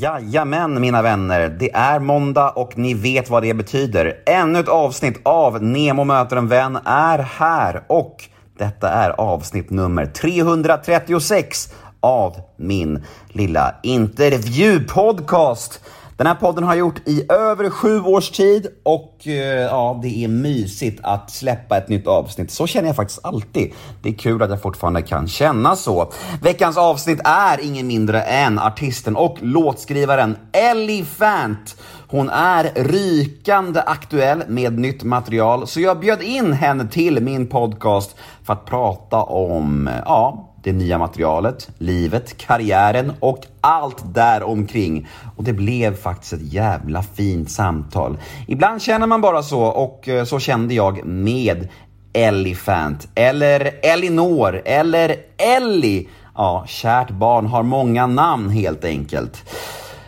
Jajamän mina vänner, det är måndag och ni vet vad det betyder. Ännu ett avsnitt av Nemo möter en vän är här och detta är avsnitt nummer 336 av min lilla intervjupodcast. Den här podden har jag gjort i över sju års tid och eh, ja, det är mysigt att släppa ett nytt avsnitt. Så känner jag faktiskt alltid. Det är kul att jag fortfarande kan känna så. Veckans avsnitt är ingen mindre än artisten och låtskrivaren Ellie Fant. Hon är rykande aktuell med nytt material, så jag bjöd in henne till min podcast för att prata om, ja, det nya materialet, livet, karriären och allt där omkring. Och det blev faktiskt ett jävla fint samtal. Ibland känner man bara så och eh, så kände jag med Elifant eller Elinor, eller Ellie. Ja, kärt barn har många namn helt enkelt.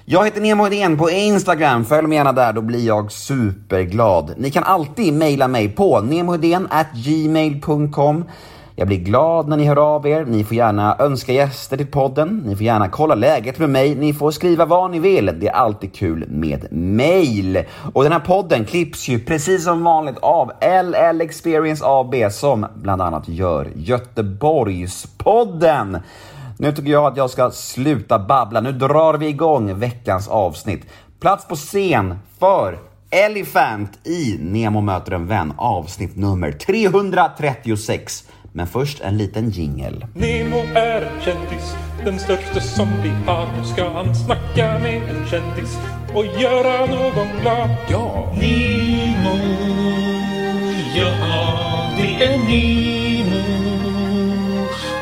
Jag heter Nemo Hedén på Instagram. Följ mig gärna där, då blir jag superglad. Ni kan alltid mejla mig på gmail.com jag blir glad när ni hör av er. Ni får gärna önska gäster till podden. Ni får gärna kolla läget med mig. Ni får skriva vad ni vill. Det är alltid kul med mail. Och den här podden klipps ju precis som vanligt av LL Experience AB som bland annat gör Göteborgspodden. Nu tycker jag att jag ska sluta babbla. Nu drar vi igång veckans avsnitt. Plats på scen för Elephant i Nemo möter en vän avsnitt nummer 336. Men först en liten jingel. Nemo är en kändis, den största som vi har. Nu ska han snacka med en kändis och göra någon glad. Ja! Nemo, ja det är Nemo.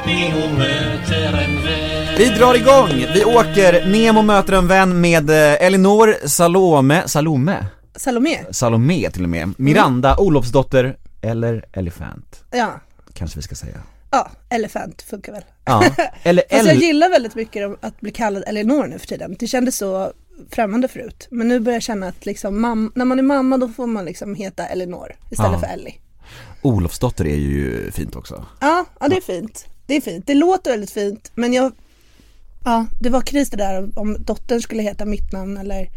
Nemo möter en vän. Vi drar igång! Vi åker Nemo möter en vän med eh, Elinor Salome, Salome? Salomé. Salome till och med. Miranda Olofsdotter eller Elefant, Ja. Kanske vi ska säga. Ja, elefant funkar väl. Ja, eller Fast jag gillar väldigt mycket att bli kallad Elinor nu för tiden. Det kändes så främmande förut. Men nu börjar jag känna att liksom när man är mamma då får man liksom heta Elinor istället Ja. för Ellie. Olofsdotter är ju fint också. Ja, ja det är fint. Det är fint. Det låter väldigt fint men jag Ja, det var kris det där om dottern skulle heta mitt namn eller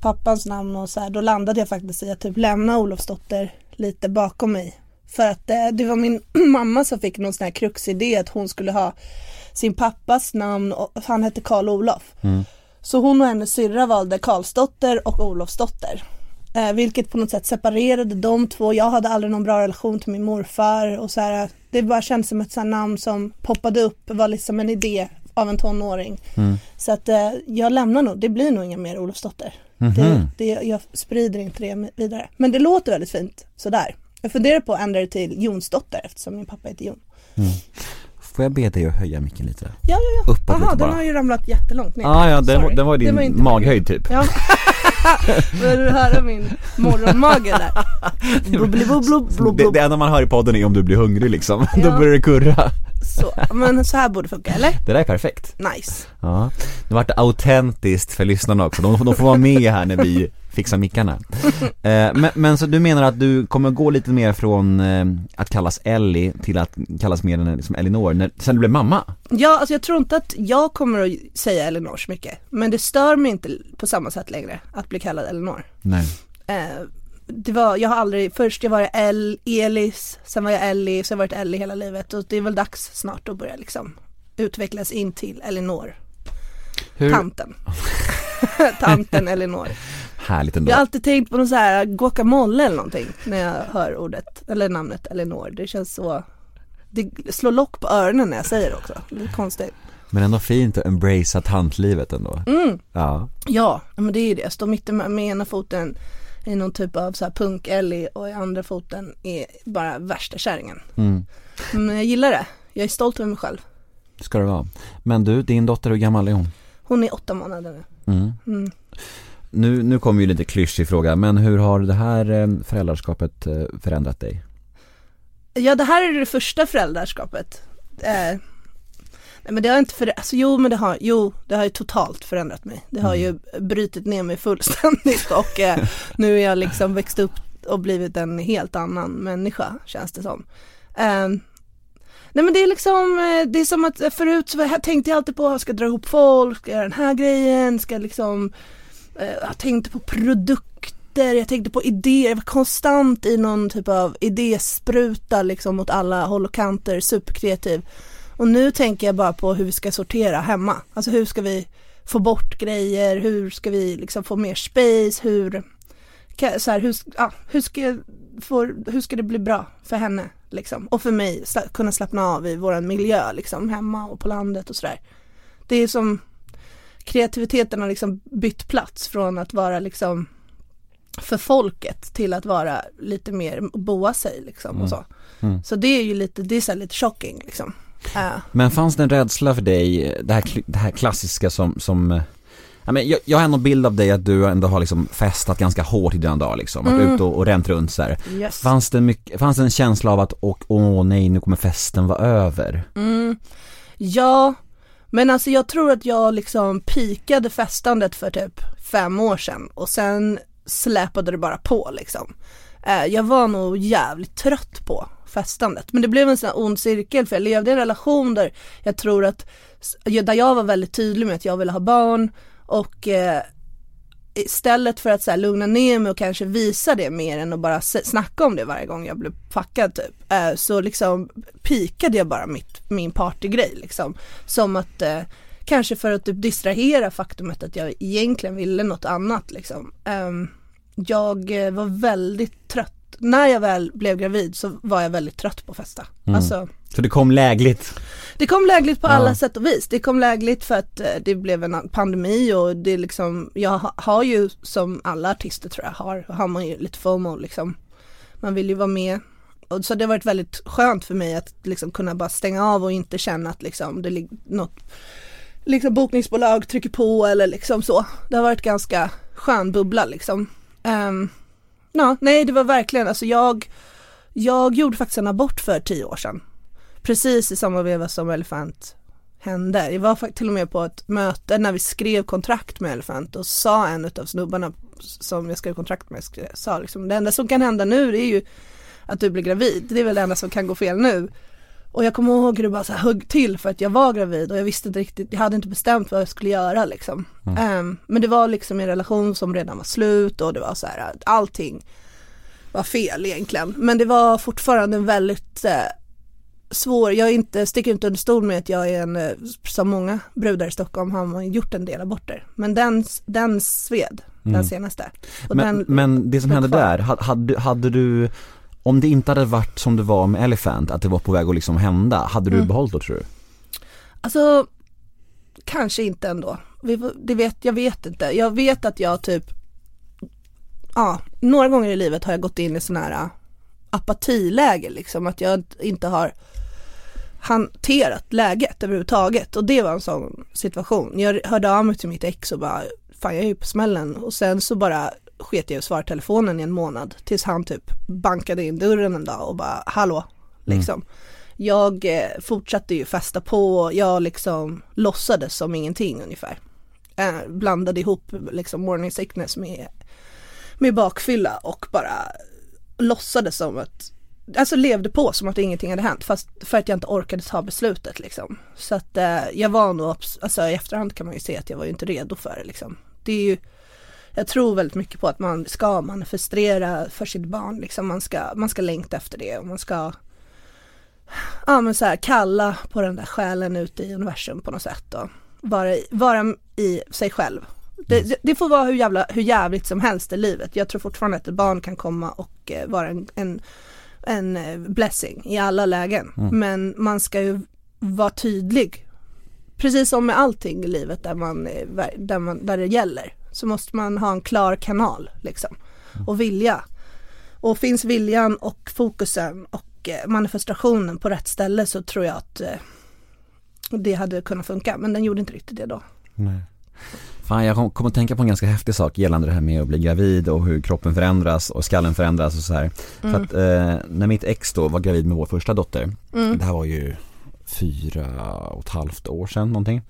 pappans namn och så här. Då landade jag faktiskt i att typ lämna Olofsdotter lite bakom mig. För att eh, det var min mamma som fick någon sån här kruxidé att hon skulle ha sin pappas namn och han hette Karl Olof. Så hon och hennes syrra valde Karlsdotter och Olofsdotter. Eh, vilket på något sätt separerade de två. Jag hade aldrig någon bra relation till min morfar och så här. Det bara kändes som ett sånt namn som poppade upp, var liksom en idé av en tonåring. Så att eh, jag lämnar nog, det blir nog inga mer Olofsdotter. Det, det, jag sprider inte det vidare. Men det låter väldigt fint sådär. Jag funderar på att ändra det till Jonsdotter eftersom min pappa heter Jon. Får jag be dig att höja micken lite? Ja, ja, ja. Uppåt Jaha, lite den bara. har ju ramlat jättelångt ner. Ah, ja, den, den var ju Det din inte maghöjd typ. Ja. Vill du höra min morgonmage där? Bubbli, bubblu, blub, Det, blub. det enda man hör i podden är om du blir hungrig liksom, Ja. då börjar det kurra. Så, men så här borde det funka, eller? Det där är perfekt. Nice. Ja, nu vart det autentiskt för lyssnarna också, de, de får vara med här när vi fixar mickarna. Eh, men, men så du menar att du kommer gå lite mer från eh, att kallas Ellie till att kallas mer än liksom Elinor, när, sen du blev mamma? Ja, alltså jag tror inte att jag kommer att säga Elinor så mycket. Men det stör mig inte på samma sätt längre att bli kallad Elinor. Nej. Eh, det var, jag har aldrig, först jag var El, Elis, sen var jag Ellie, så har jag varit Ellie hela livet. Och det är väl dags snart att börja liksom utvecklas in till Elinor. Hur, Tanten. Tanten Elinor. Härligt ändå. Jag har alltid tänkt på någon så här guacamole eller någonting när jag hör ordet, eller namnet Elinor. Det känns så, det slår lock på öronen när jag säger det också. Lite konstigt. Men ändå fint att embracea tantlivet ändå. Mm. Ja. Ja, men det är ju det. Jag står mitt med, med ena foten i någon typ av så här punk-Ellie och i andra foten är bara värsta kärringen. Mm. Men jag gillar det. Jag är stolt över mig själv. Ska det vara. Men du, din dotter, hur gammal är hon? Hon är åtta månader nu. Mm. Mm. Nu, nu kommer ju lite klyschig fråga, men hur har det här eh, föräldraskapet eh, förändrat dig? Ja, det här är det första föräldraskapet. Eh, nej, men det har inte för, alltså jo men det har, jo det har ju totalt förändrat mig. Det har ju brutit ner mig fullständigt och eh, nu är jag liksom växt upp och blivit en helt annan människa känns det som. Eh, Nej men det är liksom, eh, det är som att förut så tänkte jag alltid på, jag ska dra ihop folk, ska göra den här grejen, ska liksom, eh, Eh, jag tänkte på produkter, jag tänkte på idéer, jag var konstant i någon typ av idéspruta liksom åt alla håll och kanter, superkreativ. Och nu tänker jag bara på hur vi ska sortera hemma, alltså hur ska vi få bort grejer, hur ska vi liksom få mer space, hur, så här, hur, ja, hur, ska, få, hur ska det bli bra för henne liksom? Och för mig, sla- kunna slappna av i våran miljö liksom, hemma och på landet och sådär. Det är som kreativiteten har liksom bytt plats från att vara liksom för folket till att vara lite mer boa sig liksom och så. Så det är ju lite, det är så lite shocking liksom. Eh, Men fanns det en rädsla för dig, det här, det här klassiska som, som eh, jag, jag har ändå en bild av dig att du ändå har liksom festat ganska hårt i dina dagar liksom, varit ute och, och ränt runt så yes. Fanns det, mycket, fanns det en känsla av att, åh, åh nej nu kommer festen vara över? Ja, men alltså jag tror att jag liksom pikade festandet för typ fem år sedan och sen släpade det bara på liksom. Eh, jag var nog jävligt trött på festandet men det blev en sån här ond cirkel för jag levde i en relation där jag tror att, där jag var väldigt tydlig med att jag ville ha barn och eh, istället för att så här lugna ner mig och kanske visa det mer än att bara snacka om det varje gång jag blev fuckad typ, eh, så liksom pikade jag bara mitt, min partygrej liksom. Som att, eh, kanske för att typ distrahera faktumet att jag egentligen ville något annat liksom. Ehm, jag eh, var väldigt trött, när jag väl blev gravid så var jag väldigt trött på att festa. Alltså, Så det kom lägligt? det kom lägligt på Ja. alla sätt och vis. Det kom lägligt för att eh, det blev en pandemi och det liksom, jag ha- har ju som alla artister tror jag har, har man ju lite FOMO liksom. Man vill ju vara med. Och så det har varit väldigt skönt för mig att liksom kunna bara stänga av och inte känna att liksom det ligger något liksom bokningsbolag trycker på eller liksom så. Det har varit ganska skön bubbla liksom. Um, ja, nej det var verkligen, alltså jag, jag gjorde faktiskt en abort för tio år sedan precis i samma veva som Elefant hände. Jag var till och med på ett möte när vi skrev kontrakt med Elefant och sa en av snubbarna som jag skrev kontrakt med, sa liksom det enda som kan hända nu är ju att du blir gravid. Det är väl det enda som kan gå fel nu. Och jag kommer ihåg hur det bara så här högg till för att jag var gravid och jag visste inte riktigt, jag hade inte bestämt vad jag skulle göra liksom. Ehm, men det var liksom en relation som redan var slut och det var så här att allting var fel egentligen. Men det var fortfarande en väldigt eh, svår, jag är inte, sticker inte under stol med att jag är en, eh, som många brudar i Stockholm har man gjort en del aborter. Men den, den sved, den senaste. Men, den, men det som hände där, ha- hade, hade du, om det inte hade varit som det var med Elephant, att det var på väg att liksom hända, hade du Mm. behållit då tror du? Alltså, kanske inte ändå. Det vet, jag vet inte. Jag vet att jag typ, ja, några gånger i livet har jag gått in i sån här äh, apatiläge liksom. Att jag inte har hanterat läget överhuvudtaget. Och det var en sån situation. Jag hörde av mig till mitt ex och bara, fan jag är ju på smällen. Och sen så bara sket jag i att svara telefonen i en månad. Tills han typ bankade in dörren en dag och bara, hallå, liksom. Jag eh, fortsatte ju festa på, jag liksom låtsades som ingenting ungefär. Eh, blandade ihop liksom morning sickness med, med bakfylla och bara låtsades som att, alltså levde på som att ingenting hade hänt fast för att jag inte orkade ta beslutet liksom. Så att eh, jag var nog, alltså i efterhand kan man ju se att jag var ju inte redo för det liksom. Det är ju, jag tror väldigt mycket på att man ska manifestera för sitt barn liksom, man ska, man ska längta efter det och man ska ja men så här kalla på den där själen ute i universum på något sätt och vara, i- vara i sig själv. Det, det, det får vara hur, jävla, hur jävligt som helst i livet. Jag tror fortfarande att ett barn kan komma och eh, vara en, en, en eh, blessing i alla lägen. Men man ska ju vara tydlig. Precis som med allting i livet där, man, eh, där, man, där det gäller. Så måste man ha en klar kanal liksom. Och vilja. Och finns viljan och fokusen och eh, manifestationen på rätt ställe så tror jag att eh, det hade kunnat funka. Men den gjorde inte riktigt det då. Nej. Fan jag kom, kom att tänka på en ganska häftig sak gällande det här med att bli gravid och hur kroppen förändras och skallen förändras och så här. För att eh, när mitt ex då var gravid med vår första dotter, det här var ju fyra och ett halvt år sedan någonting.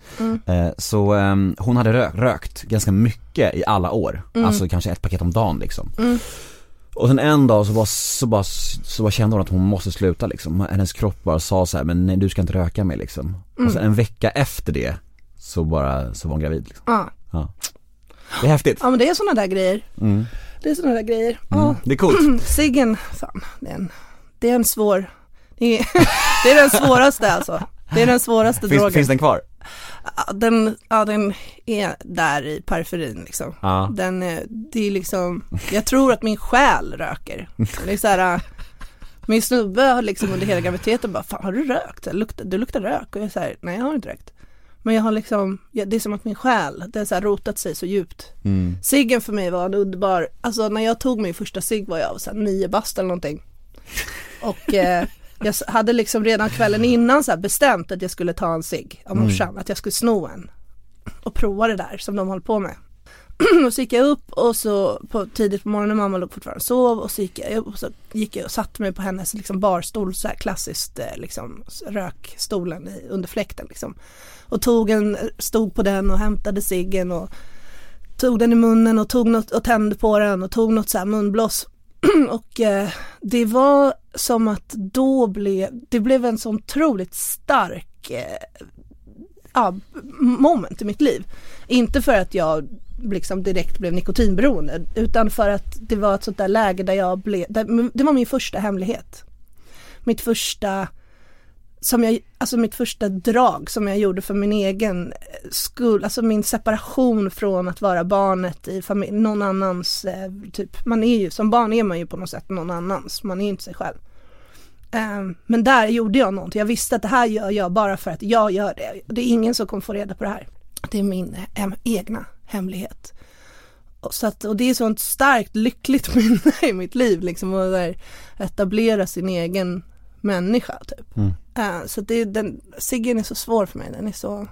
Eh, så eh, hon hade rö- rökt ganska mycket i alla år, alltså kanske ett paket om dagen liksom. Och sen en dag så bara, så bara, så bara kände hon att hon måste sluta liksom. Hennes kropp bara sa så här, men nej du ska inte röka mer liksom. Och sen en vecka efter det så bara, så var hon gravid liksom. Ja. Ja. Det är häftigt. ja men det är sådana där grejer. Mm. Det är sådana där grejer. Ja. Det är coolt. Ciggen, fan, det är en, det är en svår, det är, det är den svåraste alltså. Det är den svåraste Finns, drogen. finns den kvar? Den, ja, den är där i periferin liksom. Ja. Den, är- det är liksom, jag tror att min själ röker. Det är så här, äh, min snubbe har liksom under hela graviditeten bara, fan har du rökt? Luktar, du luktar rök. Och jag säger, nej jag har inte rökt. Men jag har liksom, det är som att min själ, det har så här rotat sig så djupt. Mm. Ciggen för mig var en underbar, alltså när jag tog min första cigg var jag så här nio bast eller någonting. Och eh, jag hade liksom redan kvällen innan så här bestämt att jag skulle ta en cigg av morsan, att jag skulle sno en. Och prova det där som de håller på med. och så gick jag upp och så på, tidigt på morgonen, mamma låg fortfarande och sov och så gick jag upp och så gick jag och satte mig på hennes liksom barstol, så här klassiskt eh, liksom rökstolen i, under fläkten liksom. Och tog en, stod på den och hämtade ciggen och tog den i munnen och tog något och tände på den och tog något så här munblås. och eh, det var som att då blev, det blev en så otroligt stark eh, ja, moment i mitt liv. Inte för att jag liksom direkt blev nikotinberoende utan för att det var ett sånt där läge där jag blev, där, det var min första hemlighet. Mitt första som jag, alltså mitt första drag som jag gjorde för min egen eh, skull, alltså min separation från att vara barnet i familj, någon annans, eh, typ, man är ju, som barn är man ju på något sätt någon annans, man är inte sig själv. Eh, men där gjorde jag någonting, jag visste att det här gör jag bara för att jag gör det. Det är ingen som kommer få reda på det här. Det är min eh, egna hemlighet. Och, så att, och det är sånt starkt lyckligt minne i mitt liv liksom att där, etablera sin egen människa typ. Eh, så det, den, ciggen är så svår för mig, den är så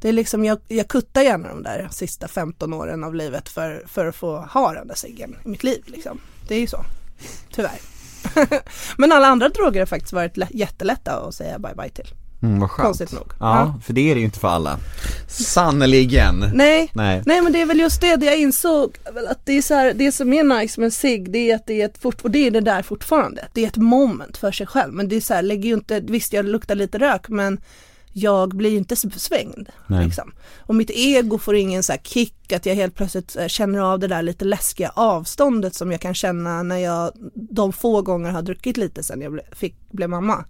det är liksom, jag, jag kuttar gärna de där sista 15 åren av livet för, för att få ha den där ciggen i mitt liv liksom. Det är ju så, tyvärr. Men alla andra droger har faktiskt varit lä- jättelätta att säga bye bye till. Mm, vad skönt. Konstigt nog. Ja, Ja. för det är det ju inte för alla. Sannerligen. Nej, Nej. Nej men det är väl just det, det jag insåg att det är så här, det som är nice med cigg det är att det är ett fort, och det är det där fortfarande, det är ett moment för sig själv men det är så här, lägger ju inte, visst jag luktar lite rök men jag blir ju inte så svängd. Liksom. Och mitt ego får ingen så kick att jag helt plötsligt eh, känner av det där lite läskiga avståndet som jag kan känna när jag de få gånger har druckit lite sen jag ble, fick, blev mamma.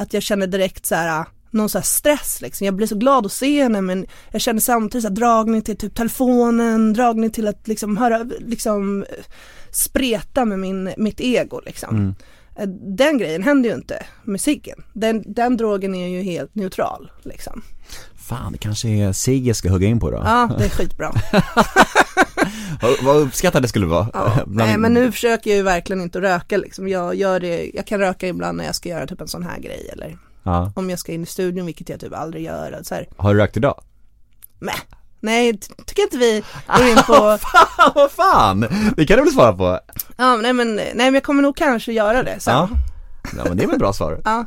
Att jag känner direkt så här någon så här stress liksom. Jag blir så glad att se henne men jag känner samtidigt så här dragning till typ telefonen, dragning till att liksom höra, liksom spreta med min, mitt ego liksom. Eh, Den grejen händer ju inte med. Den, den drogen är ju helt neutral liksom. Fan, det kanske är cigg jag ska hugga in på då. Ja, det är skitbra. Vad, vad uppskattad det skulle vara. Ja. Nej men nu försöker jag ju verkligen inte röka liksom. Jag gör det, jag kan röka ibland när jag ska göra typ en sån här grej eller Ja. om jag ska in i studion vilket jag typ aldrig gör. Så här, Har du rökt idag? Nej, ty- tycker inte vi går in på, Fan, vad fan! Det kan du väl svara på? ja nej men, nej men jag kommer nog kanske göra det sen. Ja. Ja men det är väl ett bra svar. Ja.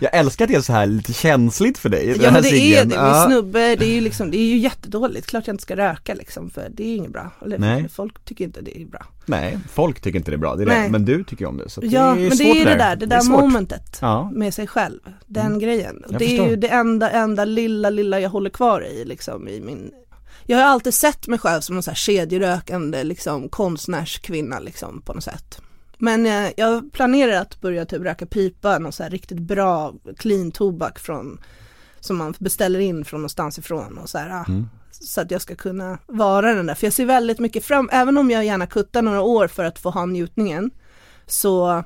Jag älskar att det är så här lite känsligt för dig. Ja men det är det, min Ja. snubbe, det är ju liksom, det är ju jättedåligt, klart jag inte ska röka liksom för det är inget bra. Eller Nej. folk tycker inte det är bra. Nej, folk tycker inte det är bra, det är det. men du tycker om det. Så Ja det är men det är det där, det där är svårt. momentet Ja. med sig själv, den grejen. Jag det är förstår. ju det enda, enda lilla, lilla jag håller kvar i liksom i min jag har alltid sett mig själv som en så här kedjerökande liksom konstnärskvinna liksom på något sätt. Men eh, jag planerar att börja typ röka pipa, någon så här riktigt bra clean tobak från som man beställer in från någonstans ifrån och så här, ah, så att jag ska kunna vara den där. För jag ser väldigt mycket fram, även om jag gärna kuttar några år för att få ha njutningen så,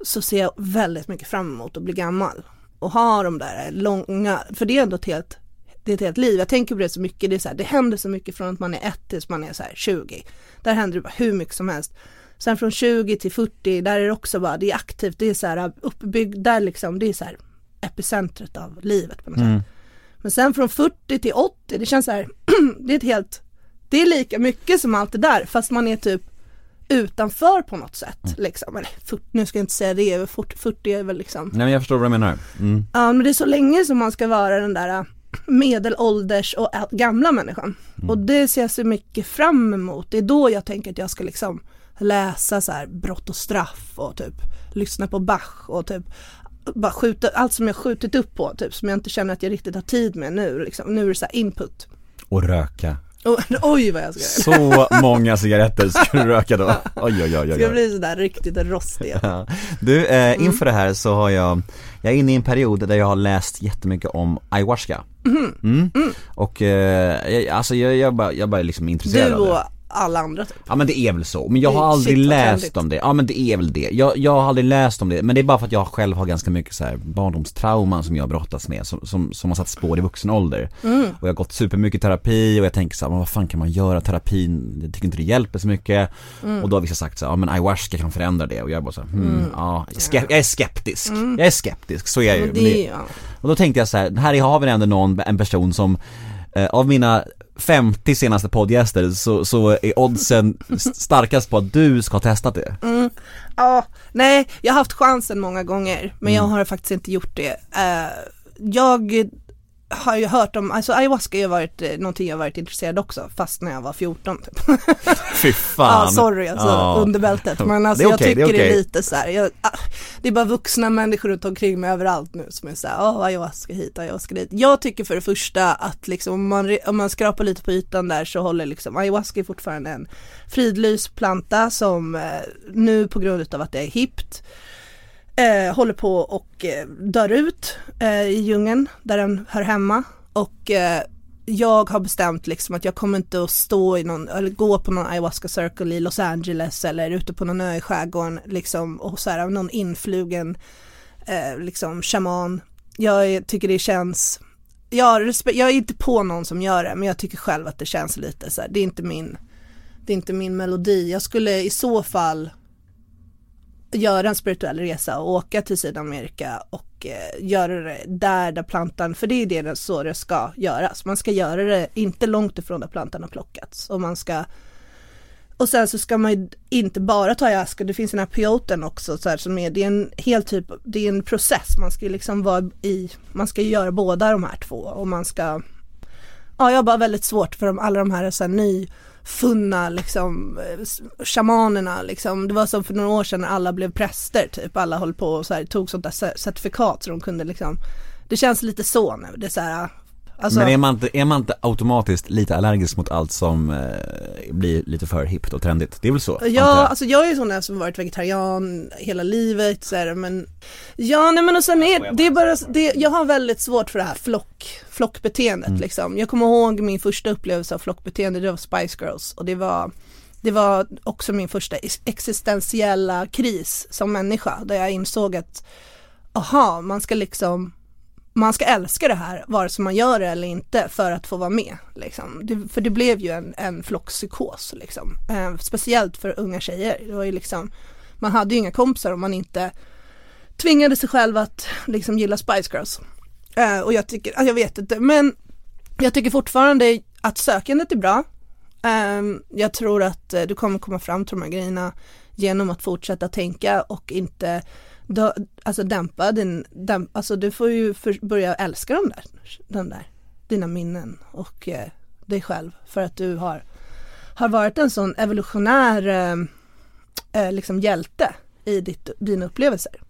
så ser jag väldigt mycket fram emot att bli gammal och ha de där långa, för det är ändå ett helt det är ett helt liv. Jag tänker på det så mycket, det, är så här, det händer så mycket från att man är ett tills man är så här 20. Där händer det bara hur mycket som helst. Sen från 20 till 40, där är det också bara, det är aktivt, det är så här uppbyggt, där liksom, det är så här epicentret av livet på något sätt. Men sen från 40 till 80, det känns så här, det är ett helt, det är lika mycket som allt det där fast man är typ utanför på något sätt liksom. Eller 40, nu ska jag inte säga det, 40, 40 är väl liksom Nej men jag förstår vad du menar. Mm. Ja men det är så länge som man ska vara den där äh, medelålders och gamla människan. Och det ser jag så mycket fram emot. Det är då jag tänker att jag ska liksom läsa så här brott och straff och typ lyssna på Bach och typ bara skjuta, allt som jag skjutit upp på typ som jag inte känner att jag riktigt har tid med nu liksom. Nu är det så input. Och röka. Och, oj vad jag ska. Så många cigaretter ska du röka då. Oj oj oj oj. Ska oj. bli sådär riktigt rostig. Ja. Du, eh, inför det här så har jag, jag är inne i en period där jag har läst jättemycket om ayahuasca. Mm. Och eh, jag, alltså jag, jag, bara, jag bara är liksom intresserad Du av det. Alla andra typ. Ja men det är väl så, men jag har aldrig shit, läst trendigt. om det. Ja men det är väl det. Jag, jag har aldrig läst om det, men det är bara för att jag själv har ganska mycket så här barndomstrauman som jag har brottats med, som, som, som har satt spår i vuxen ålder. Mm. Och jag har gått supermycket terapi och jag tänker så här, men vad fan kan man göra terapin? Jag tycker inte det hjälper så mycket. Mm. Och då har vissa sagt så här, ja men ayahuasca kan förändra det och jag är bara så här, hmm, ja, jag är skeptisk. Jag är skeptisk, så är jag ju. Det, ja. och då tänkte jag så här, här har vi ändå någon, en person som av mina 50 senaste poddgäster så, så är oddsen starkast på att du ska ha testat det. Ja, nej, jag har haft chansen många gånger men Mm. jag har faktiskt inte gjort det. Eh, jag har ju hört om, alltså ayahuasca har ju varit eh, någonting jag varit intresserad också fast när jag var 14 typ. Fy fan. Ja, sorry alltså Ja. under bältet. Men alltså Det är jag okej, det är tycker det är, lite så här, jag, ah, det är bara vuxna människor runt omkring mig överallt nu som är så här, åh ayahuasca hit, ayahuasca dit. Jag tycker för det första att liksom om man, om man skrapar lite på ytan där så håller liksom ayahuasca är fortfarande en fridlyst planta som eh, nu på grund av att det är hippt eh, håller på och eh, dör ut eh, i djungeln där den hör hemma och eh, jag har bestämt liksom att jag kommer inte att stå i någon, eller gå på någon ayahuasca circle i Los Angeles eller ute på någon ö i skärgården liksom och så här någon influgen eh, liksom shaman. Jag tycker det känns, jag, jag är inte på någon som gör det men jag tycker själv att det känns lite så här, det är inte min, det är inte min melodi. Jag skulle i så fall göra en spirituell resa och åka till Sydamerika och eh, göra det där, där plantan, för det är det det- så det ska göras. Man ska göra det inte långt ifrån där plantan har plockats och man ska och sen så ska man ju inte bara ta ayahuasca, det finns den här peyoten också så här, som är, det är en hel typ, det är en process, man ska ju liksom vara i, man ska ju göra båda de här två och man ska Ja, jag har bara väldigt svårt för de, alla de här, så här funna liksom eh, shamanerna liksom. Det var som för några år sedan när alla blev präster typ. Alla höll på och så här, tog sånt där certifikat så de kunde liksom. Det känns lite så nu. Det är så här, alltså, Men är man, inte, är man inte automatiskt lite allergisk mot allt som eh, blir lite för hippt och trendigt? Det är väl så? Ja, jag? alltså jag är ju sån där som varit vegetarian hela livet så här, men Ja, nej men och sen är det är bara, det, jag har väldigt svårt för det här flock, flockbeteendet liksom. Jag kommer ihåg min första upplevelse av flockbeteende, det var Spice Girls och det var det var också min första ex- existentiella kris som människa där jag insåg att aha, man ska liksom man ska älska det här vare sig man gör det eller inte för att få vara med. Liksom. Det, för det blev ju en, en flockpsykos liksom. Eh, speciellt för unga tjejer. Det var ju liksom, man hade ju inga kompisar om man inte tvingade sig själv att liksom gilla Spice Girls. Eh, och jag tycker, jag vet inte, men jag tycker fortfarande att sökandet är bra. Eh, jag tror att eh, du kommer komma fram till de här grejerna genom att fortsätta tänka och inte dö, alltså dämpa din, dämp, alltså du får ju för, börja älska de där, den där, dina minnen och eh, dig själv för att du har, har varit en sån evolutionär eh, eh, liksom hjälte i ditt, dina upplevelser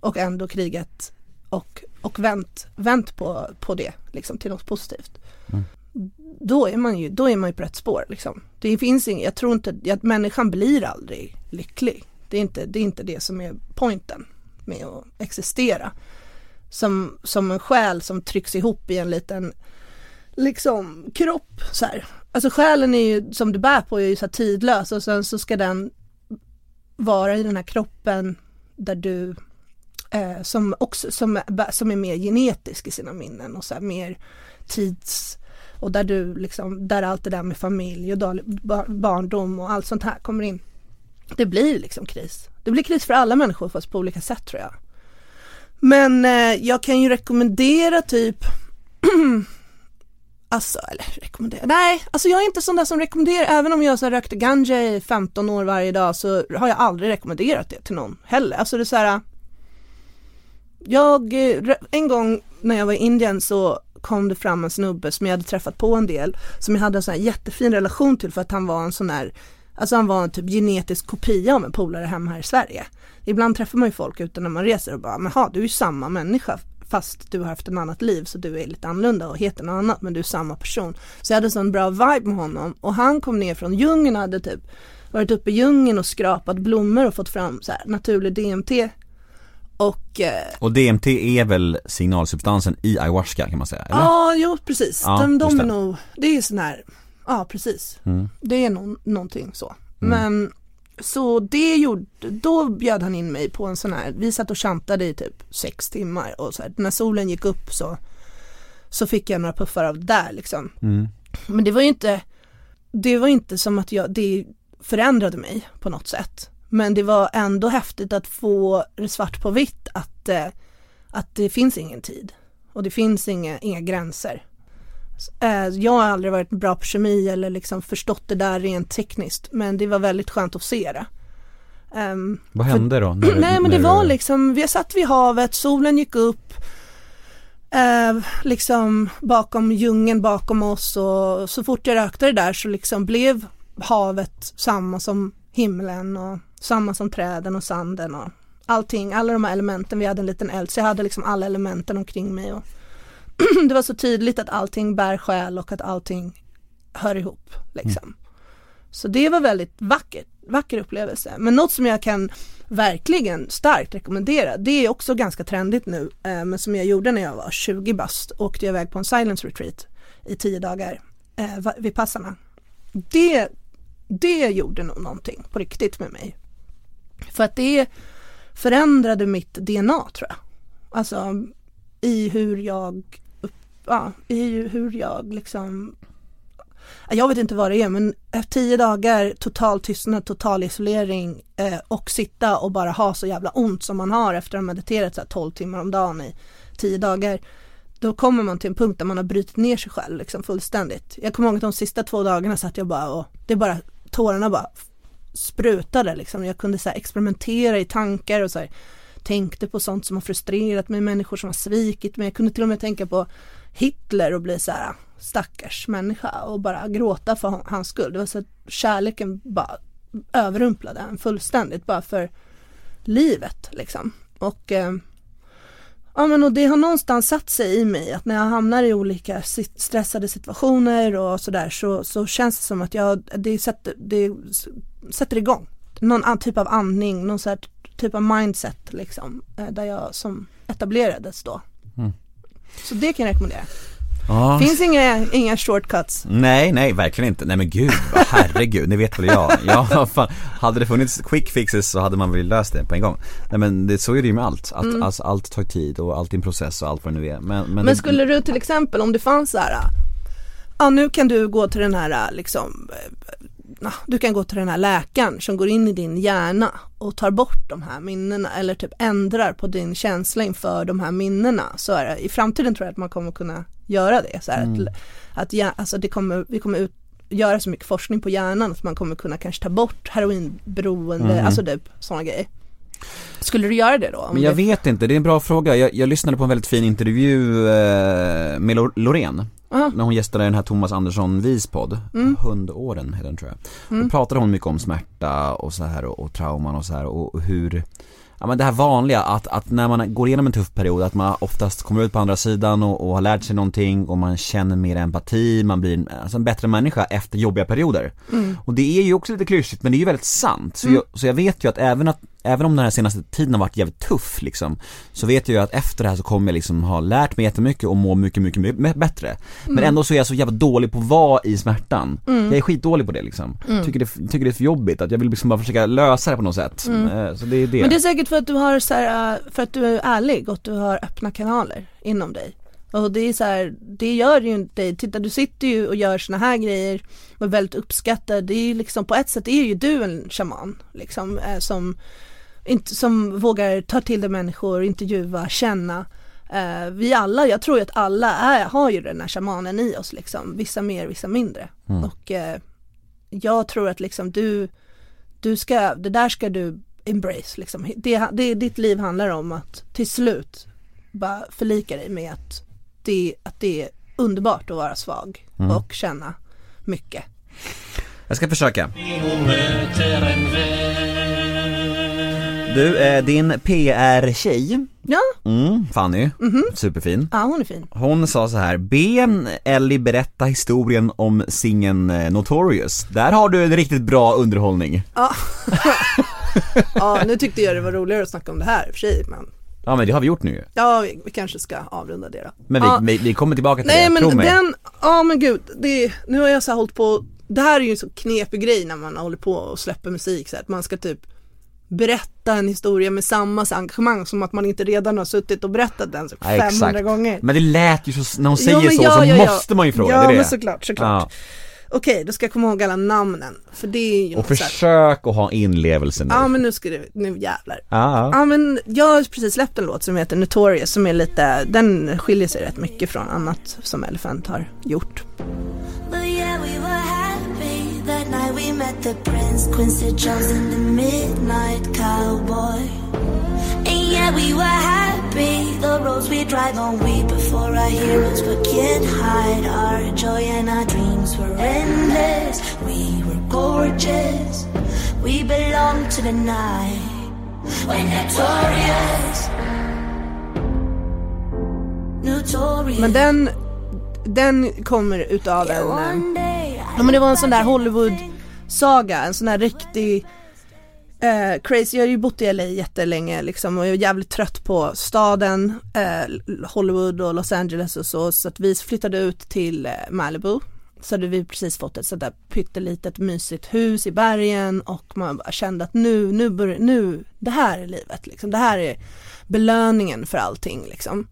och ändå krigat och, och vänt, vänt på, på det liksom till något positivt. Då är man ju, då är man ju på rätt spår liksom. Det finns inget, jag tror inte, att människan blir aldrig lycklig. Det är inte det, är inte det som är poängen med att existera. Som, som en själ som trycks ihop i en liten liksom kropp så här. Alltså själen är ju, som du bär på är ju så här tidlös och sen så ska den vara i den här kroppen där du eh, som också som, är- som är mer genetisk i sina minnen och så här mer tids och där du liksom, där allt det där med familj och barndom och allt sånt här kommer in. Det blir liksom kris. Det blir kris för alla människor fast på olika sätt tror jag. Men eh, jag kan ju rekommendera typ Alltså, eller rekommendera, nej, alltså jag är inte sån där som rekommenderar, även om jag så här, rökte ganja i 15 år varje dag så har jag aldrig rekommenderat det till någon heller. Alltså det är så här, jag, eh, en gång när jag var i Indien så kom det fram en snubbe som jag hade träffat på en del, som jag hade en sån här jättefin relation till för att han var en sån här Alltså han var en typ genetisk kopia av en polare hemma här i Sverige. Ibland träffar man ju folk ute när man reser och bara, men ha, du är ju samma människa fast du har haft ett annat liv så du är lite annorlunda och heter något annat men du är samma person. Så jag hade sån bra vibe med honom och han kom ner från djungeln och hade typ varit uppe i djungeln och skrapat blommor och fått fram så här naturlig DMT. Och eh, Och DMT är väl signalsubstansen i ayahuasca kan man säga, eller? Ja, jo precis. Ja, de de är det. nog, det är sån här, ja precis. Mm. Det är nog någonting så. Men så det gjorde, då bjöd han in mig på en sån här, vi satt och chantade i typ sex timmar och så här, när solen gick upp så, så fick jag några puffar av där liksom. Mm. Men det var ju inte, det var inte som att jag, det förändrade mig på något sätt. Men det var ändå häftigt att få det svart på vitt att, eh, att det finns ingen tid och det finns inga, inga gränser. Eh, Jag har aldrig varit bra på kemi eller liksom förstått det där rent tekniskt men det var väldigt skönt att se det. Ehm, Vad för- hände då? när- Nej men det var du- liksom, vi satt vid havet, solen gick upp eh, liksom bakom djungeln bakom oss och så fort jag rökte det där så liksom blev havet samma som himlen och samma som träden och sanden och allting, alla de här elementen, vi hade en liten eld så jag hade liksom alla elementen omkring mig och det var så tydligt att allting bär själ och att allting hör ihop liksom. Så det var väldigt vackert, vacker upplevelse. Men något som jag kan verkligen starkt rekommendera, det är också ganska trendigt nu, eh, men som jag gjorde när jag var 20 bast, åkte jag iväg på en silence retreat i tio dagar eh, vid passarna. Det, det gjorde nog någonting på riktigt med mig. För att det förändrade mitt DNA tror jag. Alltså i hur jag, ja, i hur jag liksom jag vet inte vad det är men efter tio dagar total tystnad, total isolering eh, och sitta och bara ha så jävla ont som man har efter att ha mediterat så här 12 timmar om dagen i tio dagar. Då kommer man till en punkt där man har brutit ner sig själv liksom fullständigt. Jag kommer ihåg att de sista två dagarna satt jag bara och det bara tårarna bara sprutade liksom. Jag kunde så här experimentera i tankar och så här, tänkte på sånt som har frustrerat mig, människor som har svikit mig. Jag kunde till och med tänka på Hitler och bli så här äh, stackars människa och bara gråta för hans skull. Det var så att kärleken bara överrumplade en fullständigt bara för livet liksom. Och eh, Ja men och det har någonstans satt sig i mig att när jag hamnar i olika sit- stressade situationer och sådär så, så känns det som att jag, det sätter, det sätter igång. Någon typ av andning, någon så här typ av mindset liksom. eh, Där jag som etablerades då. Mm. Så det kan jag rekommendera. Ja. Finns inga, inga shortcuts. Nej, nej, verkligen inte. Nej men gud, vad herregud, det vet väl jag. Ja, fan. Hade det funnits quick fixes så hade man väl löst det på en gång. Nej men det, så är det ju med allt. Att, Mm. alltså, allt tar tid och allt är en process och allt vad det nu är. Men, men, Men det, skulle du till exempel om det fanns så här, ja nu kan du gå till den här liksom, ja, du kan gå till den här läkaren som går in i din hjärna och tar bort de här minnena eller typ ändrar på din känsla inför de här minnena. Så är det, i framtiden tror jag att man kommer kunna göra det. Så här, Mm. att, att ja, alltså det kommer, vi kommer ut, göra så mycket forskning på hjärnan att man kommer kunna kanske ta bort heroinberoende, Mm. alltså typ sådana grejer. Skulle du göra det då? Men jag det, vet inte, det är en bra fråga. Jag, jag lyssnade på en väldigt fin intervju eh, med Lo- Loreen. Aha. När hon gästade den här Thomas Andersson Vis podd, Mm. Hundåren heter den tror jag. Mm. Då pratade hon mycket om smärta och så här och, och trauman och så här och, och hur Ja men det här vanliga att, att när man går igenom en tuff period att man oftast kommer ut på andra sidan och, och har lärt sig någonting och man känner mer empati, man blir en, alltså en bättre människa efter jobbiga perioder. Mm. Och det är ju också lite klyschigt men det är ju väldigt sant. Så, Mm. jag, så jag vet ju att även, att även om den här senaste tiden har varit jävligt tuff liksom Så vet jag ju att efter det här så kommer jag liksom ha lärt mig jättemycket och må mycket, mycket, mycket bättre Men Mm. ändå så är jag så jävla dålig på att vara i smärtan Mm. Jag är skitdålig på det liksom Mm. tycker, det, tycker det är för jobbigt, att jag vill liksom bara försöka lösa det på något sätt Mm. Eh, Så det är det Men det är säkert för att du har så här, äh, för att du är ärlig och att du har öppna kanaler inom dig. Och det är så här, det gör ju inte dig, titta du sitter ju och gör såna här grejer och är väldigt uppskattad. Det är ju liksom på ett sätt är ju du en shaman liksom eh, som, inte, som vågar ta till dig människor, intervjua, känna. Eh, vi alla, jag tror ju att alla är, har ju den här shamanen i oss liksom, vissa mer, vissa mindre. Mm. Och eh, jag tror att liksom du, du ska, det där ska du embrace liksom. Det, det, ditt liv handlar om att till slut bara förlika dig med att det, att det är underbart att vara svag Mm. och känna mycket. Jag ska försöka. Du, eh, din PR-tjej, Ja, mm, Fanny, superfin. ja hon är fin. Hon sa så här, be Ellie berätta historien om singeln eh, Notorious. Där har du en riktigt bra underhållning. Ja, nu tyckte jag det var roligare att snacka om det här i och för sig, men Ja men det har vi gjort nu ja, vi, vi kanske ska avrunda det då. Men vi, ja. vi, vi kommer tillbaka till Nej det, men mig. den, ja men gud, det, nu har jag så här hållit på, det här är ju en så knepig grej när man håller på och släpper musik så här, att man ska typ berätta en historia med samma engagemang som att man inte redan har suttit och berättat den så Ja, 500 exakt. gånger. Men det lät ju så, när hon Jo, säger men så, ja, så ja, ja. måste man ju fråga, Ja det är det. men såklart, såklart. Okej, då ska jag komma ihåg alla namnen, för det är ju Och försök att ha inlevelse nu. Ja men nu ska det, nu jävlar. Ja, ja. Ja men jag har precis släppt en låt som heter Notorious som är lite, den skiljer sig rätt mycket från annat som Elephant har gjort. Night we met the prince, Quincy Jones and the midnight cowboy. And yeah, we were happy, the roads we drive on, we before our heroes, but can't hide our joy and our dreams were endless. We were gorgeous, we belong to the night. We're notorious. Notorious. Men den, den kommer utav en, ja men det var en sån där Hollywood-saga, en sån där riktig eh, crazy, jag har ju bott i LA jättelänge liksom och jag är jävligt trött på staden, eh, Hollywood och Los Angeles och så, så att vi flyttade ut till eh, Malibu. Så hade vi precis fått ett sånt där pyttelitet mysigt hus i bergen och man bara kände att nu, nu börjar, nu, det här är livet liksom, det här är belöningen för allting liksom.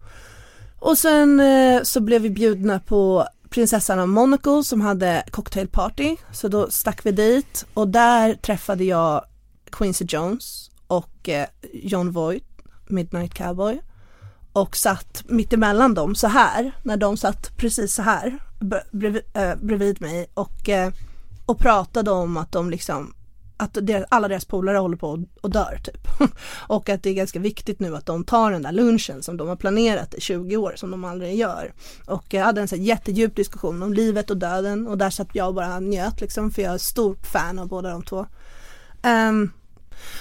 Och sen eh, så blev vi bjudna på prinsessan av Monaco som hade cocktailparty. Så då stack vi dit och där träffade jag Quincy Jones och eh, John Voight, Midnight Cowboy. Och satt mittemellan dem så här, när de satt precis så här bredvid, eh, bredvid mig och, eh, och pratade om att de liksom att deras, alla deras polare håller på och, och dör typ. och att det är ganska viktigt nu att de tar den där lunchen som de har planerat i 20 år som de aldrig gör. Och jag hade en så här jättedjup diskussion om livet och döden och där satt jag och bara njöt liksom för jag är stort fan av båda de två. Ehm,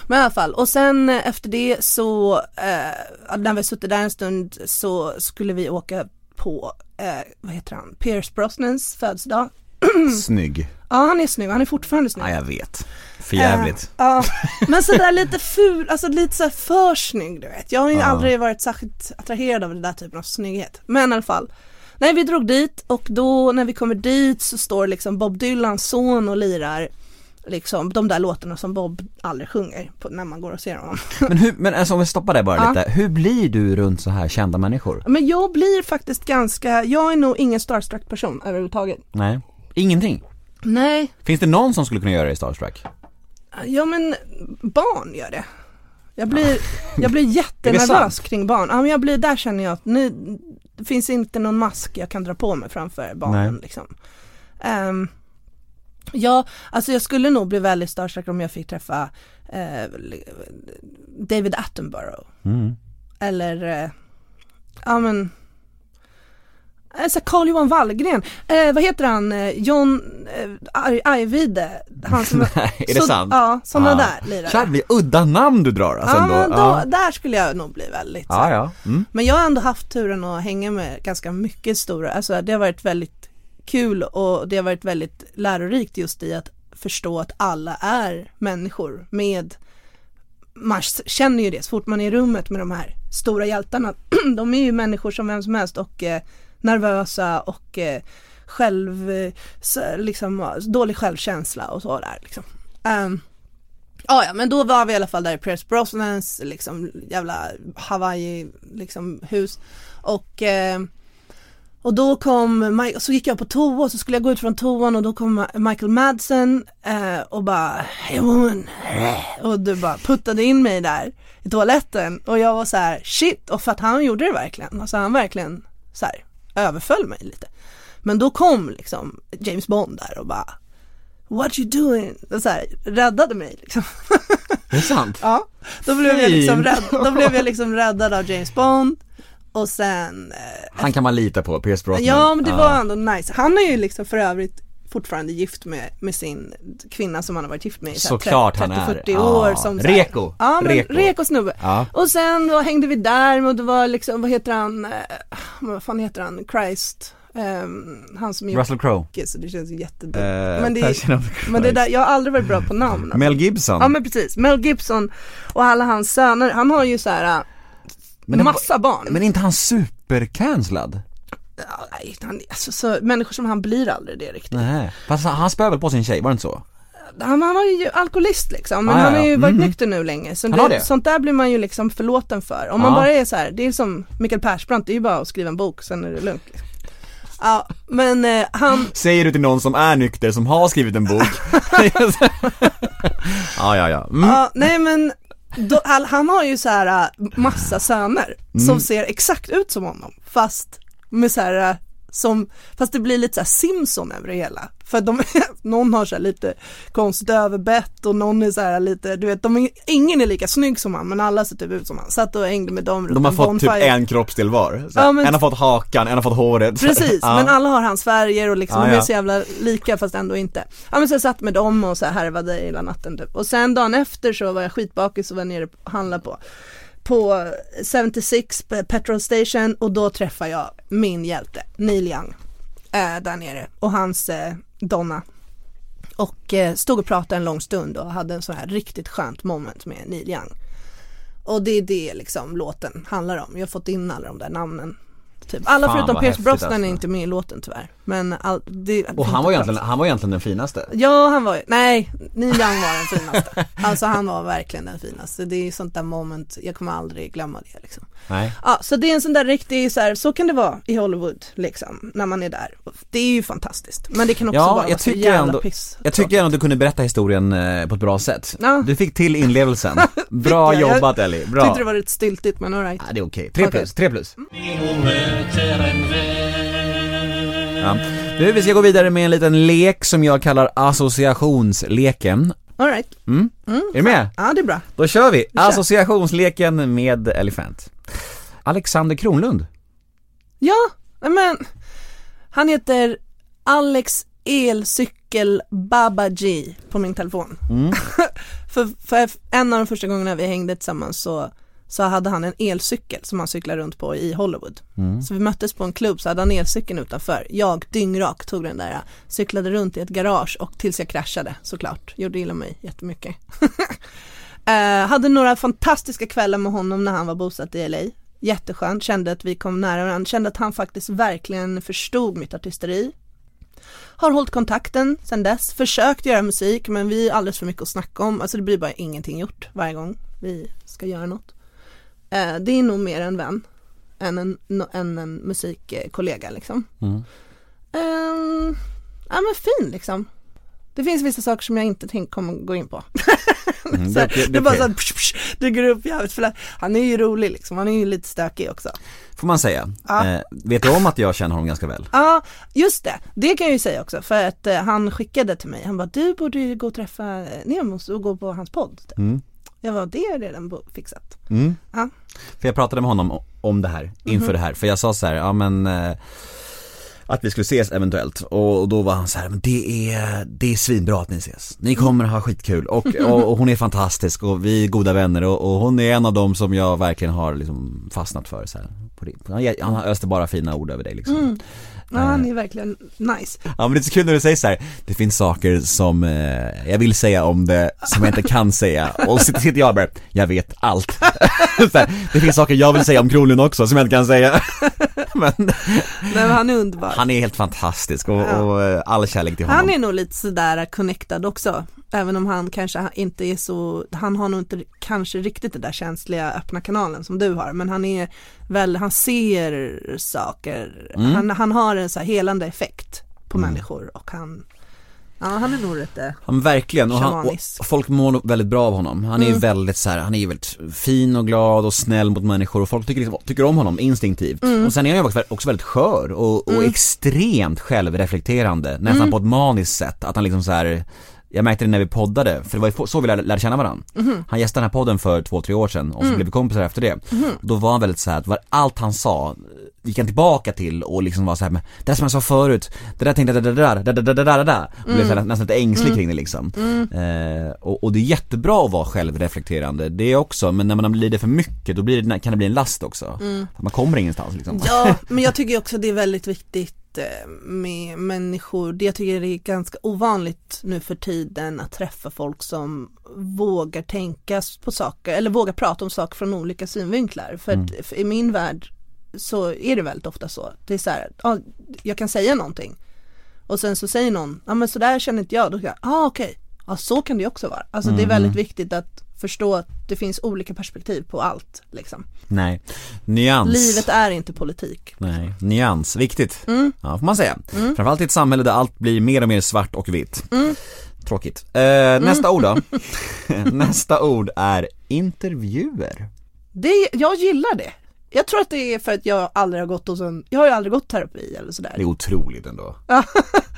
men i alla fall, och sen efter det så, eh, när vi suttit där en stund så skulle vi åka på, eh, vad heter han, Pierce Brosnans födelsedag. Snygg. Ja han är snygg, han är fortfarande snygg. Ja, jag vet. För jävligt. Ja, men sådär lite ful, alltså lite såhär för snygg du vet. Jag har ju Ja. aldrig varit särskilt attraherad av den där typen av snygghet. Men i alla fall. Nej vi drog dit och då när vi kommer dit så står liksom Bob Dylans son och lirar liksom de där låtarna som Bob aldrig sjunger på, när man går och ser honom. Men hur, men alltså om vi stoppar där bara Ja. lite, hur blir du runt så här kända människor? Men jag blir faktiskt ganska, jag är nog ingen starstruck person överhuvudtaget. Nej. Ingenting? Nej, Finns det någon som skulle kunna göra det i Starstruck? Ja men barn gör det. Jag blir, jag blir jättenervös kring barn. Ja men jag blir, där känner jag att nu, det finns inte någon mask jag kan dra på mig framför barnen Nej. liksom. Ehm, ja, alltså jag skulle nog bli väldigt starstruck om jag fick träffa eh, David Attenborough. Mm. Eller, eh, ja men Alltså Carl Johan Wallgren, eh, vad heter han, eh, John eh, Aj- Ajvide, han som Nej, är det så, sant? Ja, sådana Ja. där lirare. Jävligt udda namn du drar alltså ja, ändå. då, ja. där skulle jag nog bli väldigt så här. ja. Mm. Men jag har ändå haft turen att hänga med ganska mycket stora, alltså det har varit väldigt kul och det har varit väldigt lärorikt just i att förstå att alla är människor med man känner ju det så fort man är i rummet med de här stora hjältarna. De är ju människor som vem som helst och eh, nervösa och eh, själv, liksom, dålig självkänsla och så där liksom. Um, ah, ja, men då var vi i alla fall där i Pierce Brosnans liksom jävla Hawaii liksom hus. Och eh, och då kom, Mike- så gick jag på toa och så skulle jag gå ut från toan och då kom Michael Madsen eh, och bara Hey woman. Och du bara puttade in mig där i toaletten. Och jag var så här shit. Och för att han gjorde det verkligen, alltså han verkligen så här överföll mig lite. Men då kom liksom James Bond där och bara What you doing? Och så här, räddade mig liksom. Det är sant? Ja, då blev, jag liksom rädd, då blev jag liksom räddad av James Bond och sen eh, Han kan man lita på, Pierce Brosnan. Ja men det var ändå nice. Han har ju liksom för övrigt fortfarande gift med, med sin kvinna som han har varit gift med i så här Såklart han är. 30-40 år. Som här- Reko. Ja, men Reko. reko. snubbe. Ja. Och sen då hängde vi där och det var liksom, vad heter han, eh, vad fan heter han, Christ, Ehm, han som Russell Crowe. så det känns jättedumt. Eh, men, det, men det där, jag har aldrig varit bra på namn. Alltså. Mel Gibson. Ja men precis, Mel Gibson och alla hans söner, han har ju så här äh, Men det- massa barn. Men är inte han supercancellad? Han, alltså, så, människor som han blir aldrig det riktigt. Nej. Fast han, han spöar väl på sin tjej, var det inte så? Han, han var ju alkoholist liksom, men Ah, han har ju varit Mhm. nykter nu länge. Så har det? Sånt där blir man ju liksom förlåten för. Om man Ja. bara är så här, det är som Mikael Persbrandt, det är ju bara att skriva en bok, sen är det lugnt. Liksom. Ja, men eh, han, Säger du till någon som är nykter, som har skrivit en bok? ja, ja, ja. Mm. ja, nej men då, han, har ju så här äh, massa söner Mm. som ser exakt ut som honom, fast med så här äh, som, fast det blir lite så här Simpson över det hela. För de, någon har så lite konstigt överbett och någon är så här lite, du vet, de är, ingen är lika snygg som han men alla ser typ ut som han. Satt och hängde med dem De har fått typ bonfire. en kroppsdel var. Ja, men- En har fått hakan, en har fått håret. Precis, ja. men alla har hans färger och liksom, Ja, de är så jävla lika fast ändå inte. Ja men så jag satt med dem och så här härvade hela natten typ. Och sen dagen efter så var jag skitbakis och var nere och handlade på på 76 petrol station och då träffar jag min hjälte Neil Young äh, där nere och hans äh, Donna. Och äh, stod och pratade en lång stund och hade en sån här riktigt skönt moment med Neil Young. Och det är det liksom låten handlar om. Jag har fått in alla de där namnen. Typ. Alla Fan, förutom Pierce Brosnan alltså. är inte med i låten tyvärr. Men all, det, Och han var, egentligen, han var egentligen den finaste. Ja, han var nej, Neil Young var den finaste. Alltså han var verkligen den finaste. Det är sånt där moment, jag kommer aldrig glömma det liksom. Nej. Ja, så det är en sån där riktig, så, här, så kan det vara i Hollywood liksom, när man är där. Det är ju fantastiskt. Men det kan också Ja, vara jag så tycker jävla ändå, piss. jag tycker ändå att du kunde berätta historien eh, på ett bra sätt. Ja. Du fick till inlevelsen. Bra jag? jobbat Ellie, bra. Tyckte det var lite styltigt men alright. Ja, det är okej. Tre Okej. plus, tre plus. Hon möter en Ja. Du, vi ska gå vidare med en liten lek som jag kallar associationsleken. Alright, Mm? Är du med? ja det är bra. Då kör vi! kör. Associationsleken med Elefant. Alexander Kronlund. Ja, men han heter Alex Elcykel Babaji på min telefon. för, för en av de första gångerna vi hängde tillsammans så, så hade han en elcykel som han cyklade runt på i Hollywood. Så vi möttes på en klubb så hade han elcykeln utanför. Jag dyngrak tog den där, cyklade runt i ett garage och tills jag kraschade såklart. Gjorde illa mig jättemycket. Eh, hade några fantastiska kvällar med honom när han var bosatt i LA. Jätteskönt, kände att vi kom nära varandra, kände att han faktiskt verkligen förstod mitt artisteri. Har hållit kontakten sedan dess, försökt göra musik men vi är alldeles för mycket att snacka om, alltså det blir bara ingenting gjort varje gång vi ska göra något. Eh, det är nog mer en vän än en, än en musikkollega liksom. Ehm, ja men fin liksom. Det finns vissa saker som jag inte tänker kommer gå in på. Mm, det- det- det, är bara så här, psh, psh, det går upp jävligt för Han är ju rolig liksom, han är ju lite stökig också. Får man säga. Ja. Eh, vet du om att jag känner honom ganska väl? Ja, just det. Det kan jag ju säga också för att eh, han skickade till mig. Han bara, du borde ju gå och träffa eh, Nemos och gå på hans podd. Mm. Var det är redan fixat. Mm. Ja. För jag pratade med honom om det här, inför Mhm. det här, för jag sa så här, ja men eh, att vi skulle ses eventuellt och, då var han så här, men det är, det är svinbra att ni ses. Ni kommer ha skitkul och, och, och hon är fantastisk och vi är goda vänner och, och hon är en av dem som jag verkligen har liksom fastnat för så här, han öste bara fina ord över dig liksom. Mm. Ja, han är verkligen nice. Ja men det är så kul när du säger så här. det finns saker som eh, jag vill säga om det som jag inte kan säga och så sitter jag bara, jag vet allt. här, det finns saker jag vill säga om Kronlund också som jag inte kan säga. men Nej, men han är underbar. han är helt fantastisk och, Ja. och eh, all kärlek till honom. Han är nog lite sådär connectad också. Även om han kanske inte är så, han har nog inte kanske riktigt den där känsliga öppna kanalen som du har. Men han är väl, han ser saker. Mm. Han, han har en så här helande effekt på människor och han, ja han är nog lite, Han verkligen, och, han, och folk mår väldigt bra av honom. Han är Mm. väldigt så här, han är ju väldigt fin och glad och snäll mot människor och folk tycker, liksom, tycker om honom instinktivt. Mm. Och sen är han ju också, väldigt skör och, och extremt självreflekterande, nästan Mm. på ett maniskt sätt. Att han liksom så här. Jag märkte det när vi poddade, för det var så vi lärde, lärde känna varandra. Mhm. Han gästade den här podden för två, tre år sedan och så Mm. blev vi kompisar efter det. Då var han väldigt så här, att var, allt han sa gick han tillbaka till och liksom var så här, men det där som jag sa förut, det där tänkte jag, det där, det där, det där, det där, det där. Och blev så här, nästan lite ängslig kring det liksom. Eh, och, och det är jättebra att vara självreflekterande, det är också, men när man blir det för mycket då blir det, kan det bli en last också. Man kommer ingenstans liksom. Ja, men jag tycker också det är väldigt viktigt eh, med människor. Det jag tycker det är ganska ovanligt nu för tiden att träffa folk som vågar tänka på saker eller vågar prata om saker från olika synvinklar. För, att, för i min värld så är det väldigt ofta så. Det är så här, ja, jag kan säga någonting och sen så säger någon, ja men så där känner inte jag, då kan jag, ah okej, ja så kan det också vara. Alltså det är väldigt viktigt att förstå att det finns olika perspektiv på allt liksom. Nej, nyans. Livet är inte politik. Nej, nyans, viktigt. Ja, får man säga. Framförallt i ett samhälle där allt blir mer och mer svart och vitt. Tråkigt. Eh, nästa ord då? nästa ord är intervjuer. Det, jag gillar det. Jag tror att det är för att jag aldrig har gått hos en, jag har ju aldrig gått terapi eller Det sådär. är otroligt ändå.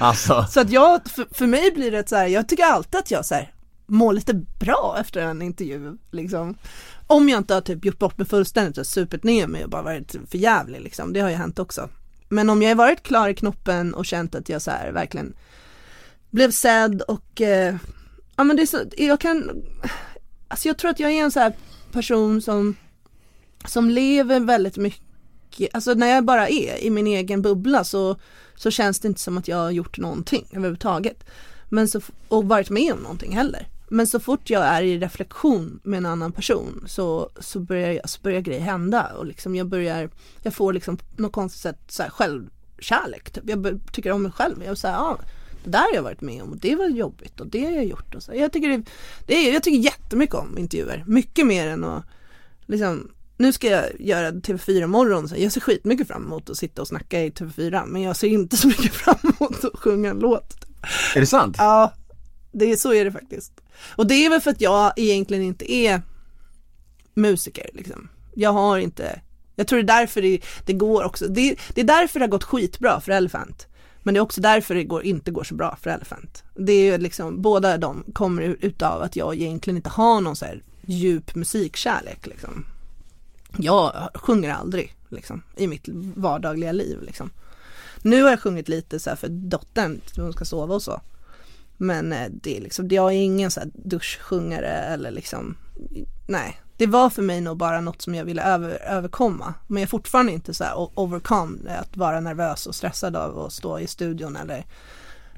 alltså, Så att jag, för, för mig blir det så här, jag tycker alltid att jag så här, mår lite bra efter en intervju liksom. Om jag inte har typ gjort bort mig fullständigt och supit ner mig och bara varit för jävlig liksom, det har ju hänt också. Men om jag har varit klar i knoppen och känt att jag så här verkligen blev sedd och eh, ja men det är så, jag kan, alltså jag tror att jag är en så här person som som lever väldigt mycket, alltså när jag bara är i min egen bubbla så, så känns det inte som att jag har gjort någonting överhuvudtaget. Men så, och varit med om någonting heller. Men så fort jag är i reflektion med en annan person så, så, börjar, jag, så börjar grejer hända och liksom jag börjar, jag får liksom på något konstigt sätt så här självkärlek. Typ. Jag tycker om mig själv. Jag säger, ja, det där har jag varit med om och det var jobbigt och det har jag gjort. Och så. Jag, tycker det, det är, jag tycker jättemycket om intervjuer. Mycket mer än att liksom nu ska jag göra TV4 morgon, så jag ser skitmycket fram emot att sitta och snacka i TV4 men jag ser inte så mycket fram emot att sjunga en låt. är det sant? Ja, det är, så är det faktiskt. Och det är väl för att jag egentligen inte är musiker liksom. Jag har inte, jag tror det är därför det, det går också, det, det är därför det har gått skitbra för Elephant. Men det är också därför det går, inte går så bra för Elephant. Det är ju liksom, båda de kommer utav att jag egentligen inte har någon så här djup musikkärlek liksom. Jag sjunger aldrig liksom i mitt vardagliga liv liksom. Nu har jag sjungit lite så här för dottern, hon ska sova och så. Men eh, det är liksom, jag är ingen så här duschsjungare eller liksom, nej. Det var för mig nog bara något som jag ville över, överkomma. Men jag är fortfarande inte så här overcome, att vara nervös och stressad av att stå i studion eller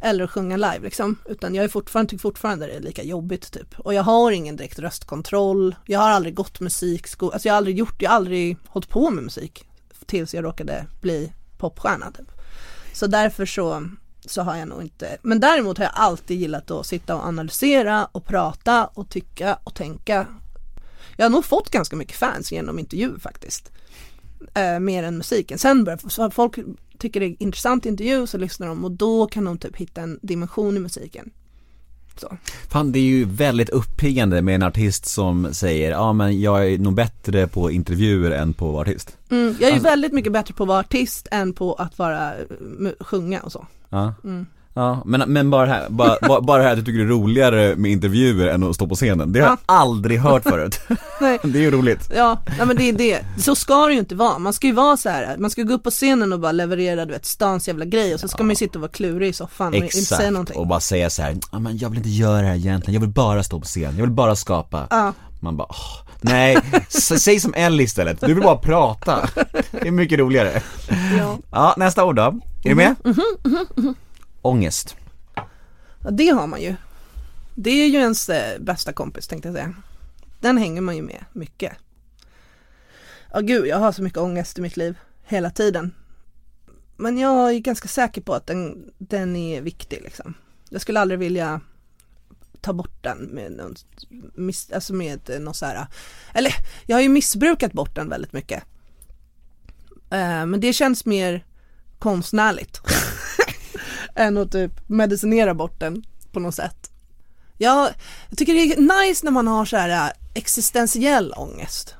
eller att sjunga live liksom. Utan jag är fortfarande, tycker fortfarande det är lika jobbigt typ. Och jag har ingen direkt röstkontroll. Jag har aldrig gått musikskola, alltså jag har aldrig gjort, jag har aldrig hållit på med musik. Tills jag råkade bli popstjärna typ. Så därför så, så har jag nog inte, men däremot har jag alltid gillat att sitta och analysera och prata och tycka och tänka. Jag har nog fått ganska mycket fans genom intervjuer faktiskt. Eh, mer än musiken. Sen börjar folk tycker det är intressant intervju så lyssnar de och då kan de typ hitta en dimension i musiken. Så. Fan det är ju väldigt uppiggande med en artist som säger, ja men jag är nog bättre på intervjuer än på att vara artist. Mm, jag är ju väldigt mycket bättre på att vara artist än på att vara, eh, sjunga och så. Ja. Ja, men, men bara här, bara, bara, bara här att du tycker det är roligare med intervjuer än att stå på scenen. Det har jag aldrig hört förut. Nej. det är ju roligt. Ja, nej men det är det. Så ska det ju inte vara. Man ska ju vara så här. man ska gå upp på scenen och bara leverera du vet stans jävla grej och så ska man ju sitta och vara klurig i soffan och inte säga Exakt, någonting. och bara säga så här, ja men jag vill inte göra det här egentligen, jag vill bara stå på scen, jag vill bara skapa. Ja. Man bara, åh, nej, säg som Ellie istället, du vill bara prata. Det är mycket roligare. Ja. Ja, nästa ord då. Är du med? Mhm, Ångest. ja, det har man ju. Det är ju ens eh, bästa kompis tänkte jag säga. Den hänger man ju med mycket. Ja gud, jag har så mycket ångest i mitt liv hela tiden. Men jag är ganska säker på att den, den är viktig liksom. Jag skulle aldrig vilja ta bort den med någon, miss, alltså med eh, någon så här, eller jag har ju missbrukat bort den väldigt mycket. Eh, men det känns mer konstnärligt än att typ medicinera bort den på något sätt. Jag, jag tycker det är nice när man har så här eh, existentiell ångest.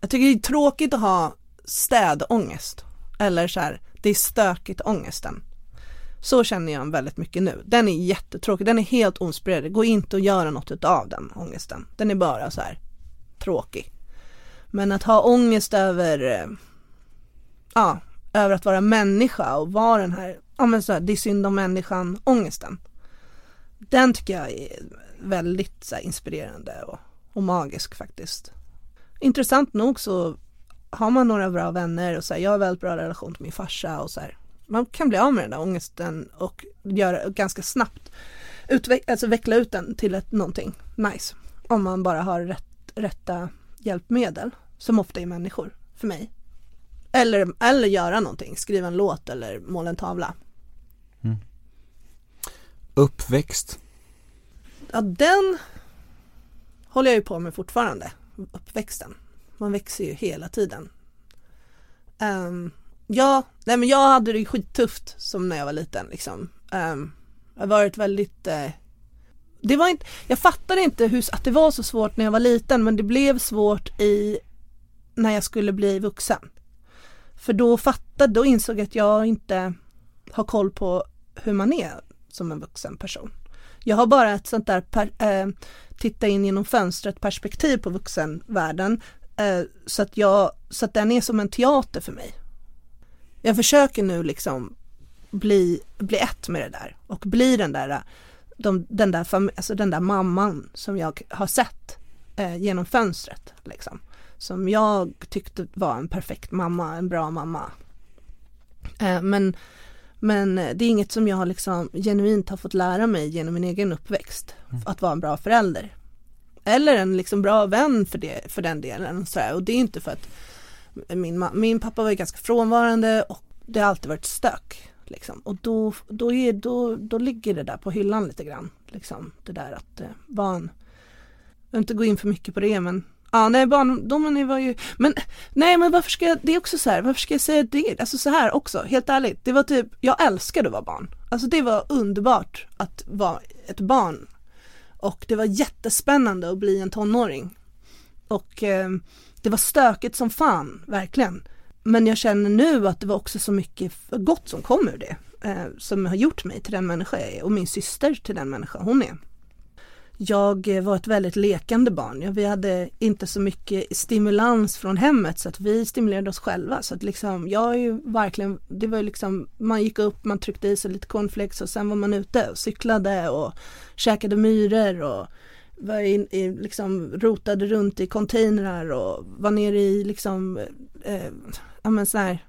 Jag tycker det är tråkigt att ha städångest. Eller så här, det är stökigt ångesten. Så känner jag väldigt mycket nu. Den är jättetråkig, den är helt oinspirerad. Det går inte att göra något utav den ångesten. Den är bara så här tråkig. Men att ha ångest över, eh, ja, över att vara människa och vara den här, ja men så här, det är synd om människan ångesten. Den tycker jag är väldigt så här, inspirerande och, och magisk faktiskt. Intressant nog så har man några bra vänner och så här, jag har väldigt bra relation till min farsa och så här, man kan bli av med den där ångesten och göra ganska snabbt utveck alltså veckla ut den till ett, någonting nice. Om man bara har rätt, rätta hjälpmedel som ofta är människor för mig. Eller, eller göra någonting, skriva en låt eller måla en tavla. Uppväxt. Ja den håller jag ju på med fortfarande, uppväxten. Man växer ju hela tiden. Ehm, ja, nej men jag hade det skittufft som när jag var liten liksom. Um, jag har varit väldigt eh, det var inte, jag fattade inte hur, att det var så svårt när jag var liten men det blev svårt i när jag skulle bli vuxen. För då fattade, då insåg jag att jag inte har koll på hur man är som en vuxen person. Jag har bara ett sånt där per, eh, titta in genom fönstret perspektiv på vuxenvärlden eh, så, att jag, så att den är som en teater för mig. Jag försöker nu liksom bli, bli ett med det där och bli den där, de, den, där alltså den där mamman som jag har sett eh, genom fönstret. Liksom. Som jag tyckte var en perfekt mamma, en bra mamma. Eh, men, men det är inget som jag liksom genuint har fått lära mig genom min egen uppväxt. Att vara en bra förälder. Eller en liksom bra vän för, det, för den delen. Så här. Och det är inte för att min, min pappa var ju ganska frånvarande och det har alltid varit stök. Liksom. Och då, då, är, då, då ligger det där på hyllan lite grann. Liksom. Det där att eh, barn, jag vill inte gå in för mycket på det men Ja nej barndomen var ju, men nej men varför ska jag, det är också så här, varför ska jag säga det? Alltså så här också, helt ärligt, det var typ, jag älskade att vara barn. Alltså det var underbart att vara ett barn. Och det var jättespännande att bli en tonåring. Och eh, det var stökigt som fan, verkligen. Men jag känner nu att det var också så mycket gott som kom ur det. Eh, som har gjort mig till den människa jag är och min syster till den människa hon är. Jag eh, var ett väldigt lekande barn. Ja, vi hade inte så mycket stimulans från hemmet så att vi stimulerade oss själva. Så att liksom, jag är ju verkligen, det var ju liksom, man gick upp, man tryckte i sig lite cornflakes och sen var man ute och cyklade och käkade myror och var in, i, liksom rotade runt i containrar och var nere i liksom, eh, ja men så här,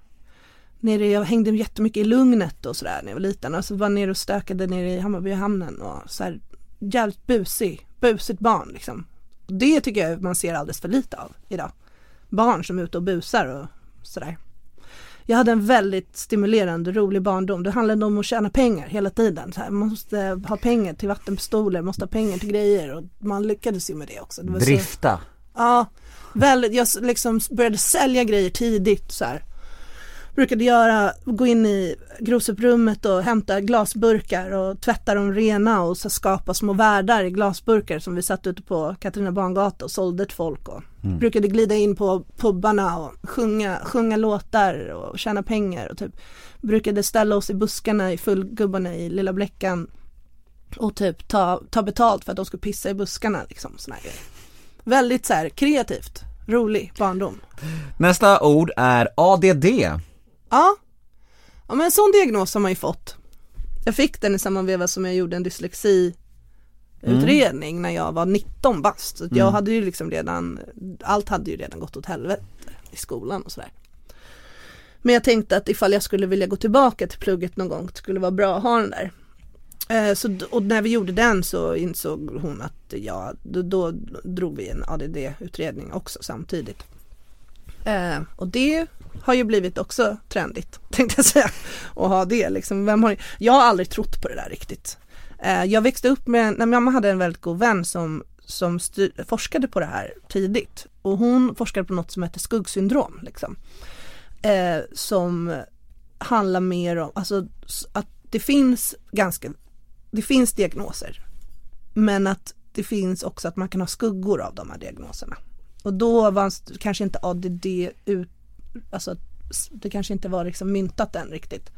nere, jag hängde jättemycket i Lugnet och sådär när jag var liten och så var nere och stökade nere i Hammarbyhamnen och så här jävligt busig, busigt barn liksom. Och det tycker jag man ser alldeles för lite av idag. Barn som är ute och busar och sådär. Jag hade en väldigt stimulerande, rolig barndom. Det handlade om att tjäna pengar hela tiden. Så här, man måste ha pengar till vattenpistoler, måste ha pengar till grejer och man lyckades ju med det också. Det var så, Drifta. Ja, väldigt, jag liksom började sälja grejer tidigt så här. Brukade göra, gå in i grosuprummet och hämta glasburkar och tvätta dem rena och så skapa små världar i glasburkar som vi satt ute på Katarina Bangata och sålde till folk och brukade glida in på pubbarna och sjunga, sjunga låtar och tjäna pengar och typ brukade ställa oss i buskarna i fullgubbarna i Lilla Bläckan och typ ta, ta betalt för att de skulle pissa i buskarna liksom såna här grejer. Väldigt så här kreativt, rolig barndom. Nästa ord är ADD. Ja. ja, men en sån diagnos har man ju fått. Jag fick den i samma veva som jag gjorde en dyslexiutredning när jag var 19 bast. Så att jag hade ju liksom redan, allt hade ju redan gått åt helvete i skolan och sådär. Men jag tänkte att ifall jag skulle vilja gå tillbaka till plugget någon gång, det skulle vara bra att ha den där. Eh, Så, och när vi gjorde den så insåg hon att ja, då, då drog vi en ADD-utredning också samtidigt. Eh, och det har ju blivit också trendigt tänkte jag säga. Att ha det liksom. Vem har, jag har aldrig trott på det där riktigt. Eh, jag växte upp med, när mamma hade en väldigt god vän som, som styr, forskade på det här tidigt. Och hon forskade på något som heter skuggsyndrom. Liksom. Eh, som handlar mer om, alltså att det finns ganska, det finns diagnoser. Men att det finns också att man kan ha skuggor av de här diagnoserna. Och då var s- kanske inte ADD ut, alltså det kanske inte var liksom myntat än riktigt.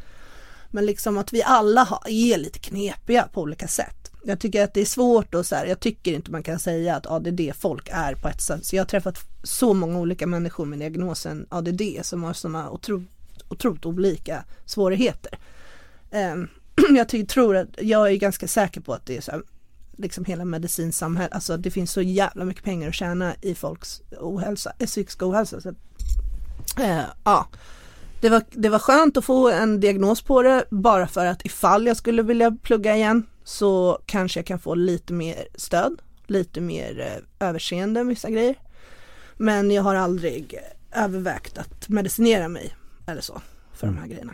Men liksom att vi alla har, är lite knepiga på olika sätt. Jag tycker att det är svårt och så här, jag tycker inte man kan säga att ADD-folk är på ett sätt. Så jag har träffat så många olika människor med diagnosen ADD som har sådana otro, otroligt olika svårigheter. Um, jag tror att, jag är ganska säker på att det är så här, liksom hela medicinsamhället, alltså det finns så jävla mycket pengar att tjäna i folks ohälsa, eh, psykisk ohälsa. Så eh, ja. Det var, det var skönt att få en diagnos på det bara för att ifall jag skulle vilja plugga igen så kanske jag kan få lite mer stöd, lite mer eh, överseende med vissa grejer. Men jag har aldrig övervägt att medicinera mig eller så för de här grejerna.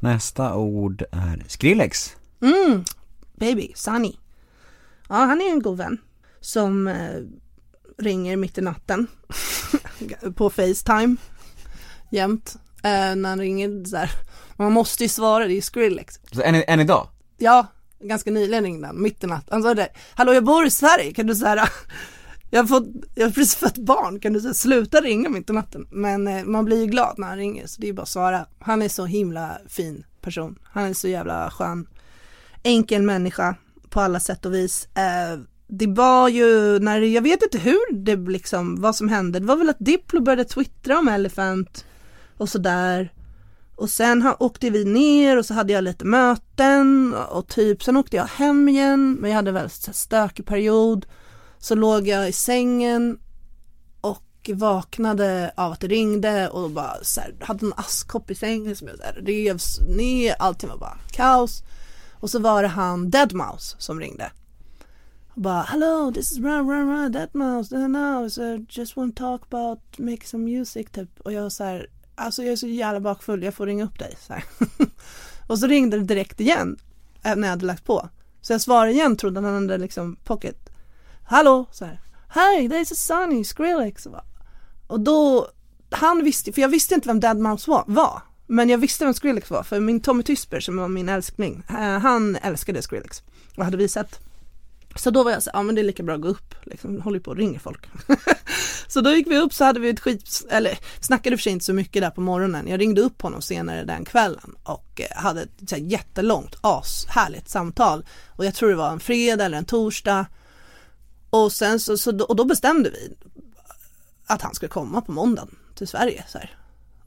Nästa ord är Skrillex. Mm, baby, Sunny. Ja, han är en god vän som eh, ringer mitt i natten på Facetime jämt. Eh, när han ringer så här. Man måste ju svara, det är ju Skrillex. Så än, än idag? Ja, ganska nyligen ringde han, mitt i natten. Han sa det, hallå jag bor i Sverige, kan du säga jag har, fått, jag har precis fått barn, kan du säga, sluta ringa mitt i natten? Men eh, man blir ju glad när han ringer, så det är bara att svara. Han är så himla fin person. Han är så jävla skön. Enkel människa på alla sätt och vis. Eh, det var ju när, jag vet inte hur det liksom, vad som hände. Det var väl att Diplo började twittra om Elephant och sådär. Och sen åkte vi ner och så hade jag lite möten och typ, sen åkte jag hem igen men jag hade en väldigt stökig period. Så låg jag i sängen och vaknade av att det ringde och bara så här, hade en askkopp i sängen som jag så här, revs ner, allting var bara kaos. Och så var det han Deadmau5 som ringde. Och bara hello this is run run run Deadmau5 no, so just want to talk about make some music typ. Och jag så här, alltså jag är så jävla bakfull, jag får ringa upp dig. Så här. och så ringde det direkt igen eh, när jag hade lagt på. Så jag svarade igen, trodde han hade liksom pocket. Hallå, så här. Hi, this is Sunny, Skrillex. Och då, han visste, för jag visste inte vem Deadmau5 var. Men jag visste vem Skrillex var, för min Tommy Tysper som var min älskling, eh, han älskade Skrillex och hade visat. Så då var jag så ja men det är lika bra att gå upp, liksom, håller ju på och ringer folk. så då gick vi upp så hade vi ett skit, eller snackade för sig inte så mycket där på morgonen. Jag ringde upp honom senare den kvällen och eh, hade ett så här, jättelångt, ashärligt samtal. Och jag tror det var en fredag eller en torsdag. Och sen så, så då, och då bestämde vi att han skulle komma på måndagen till Sverige. Så här.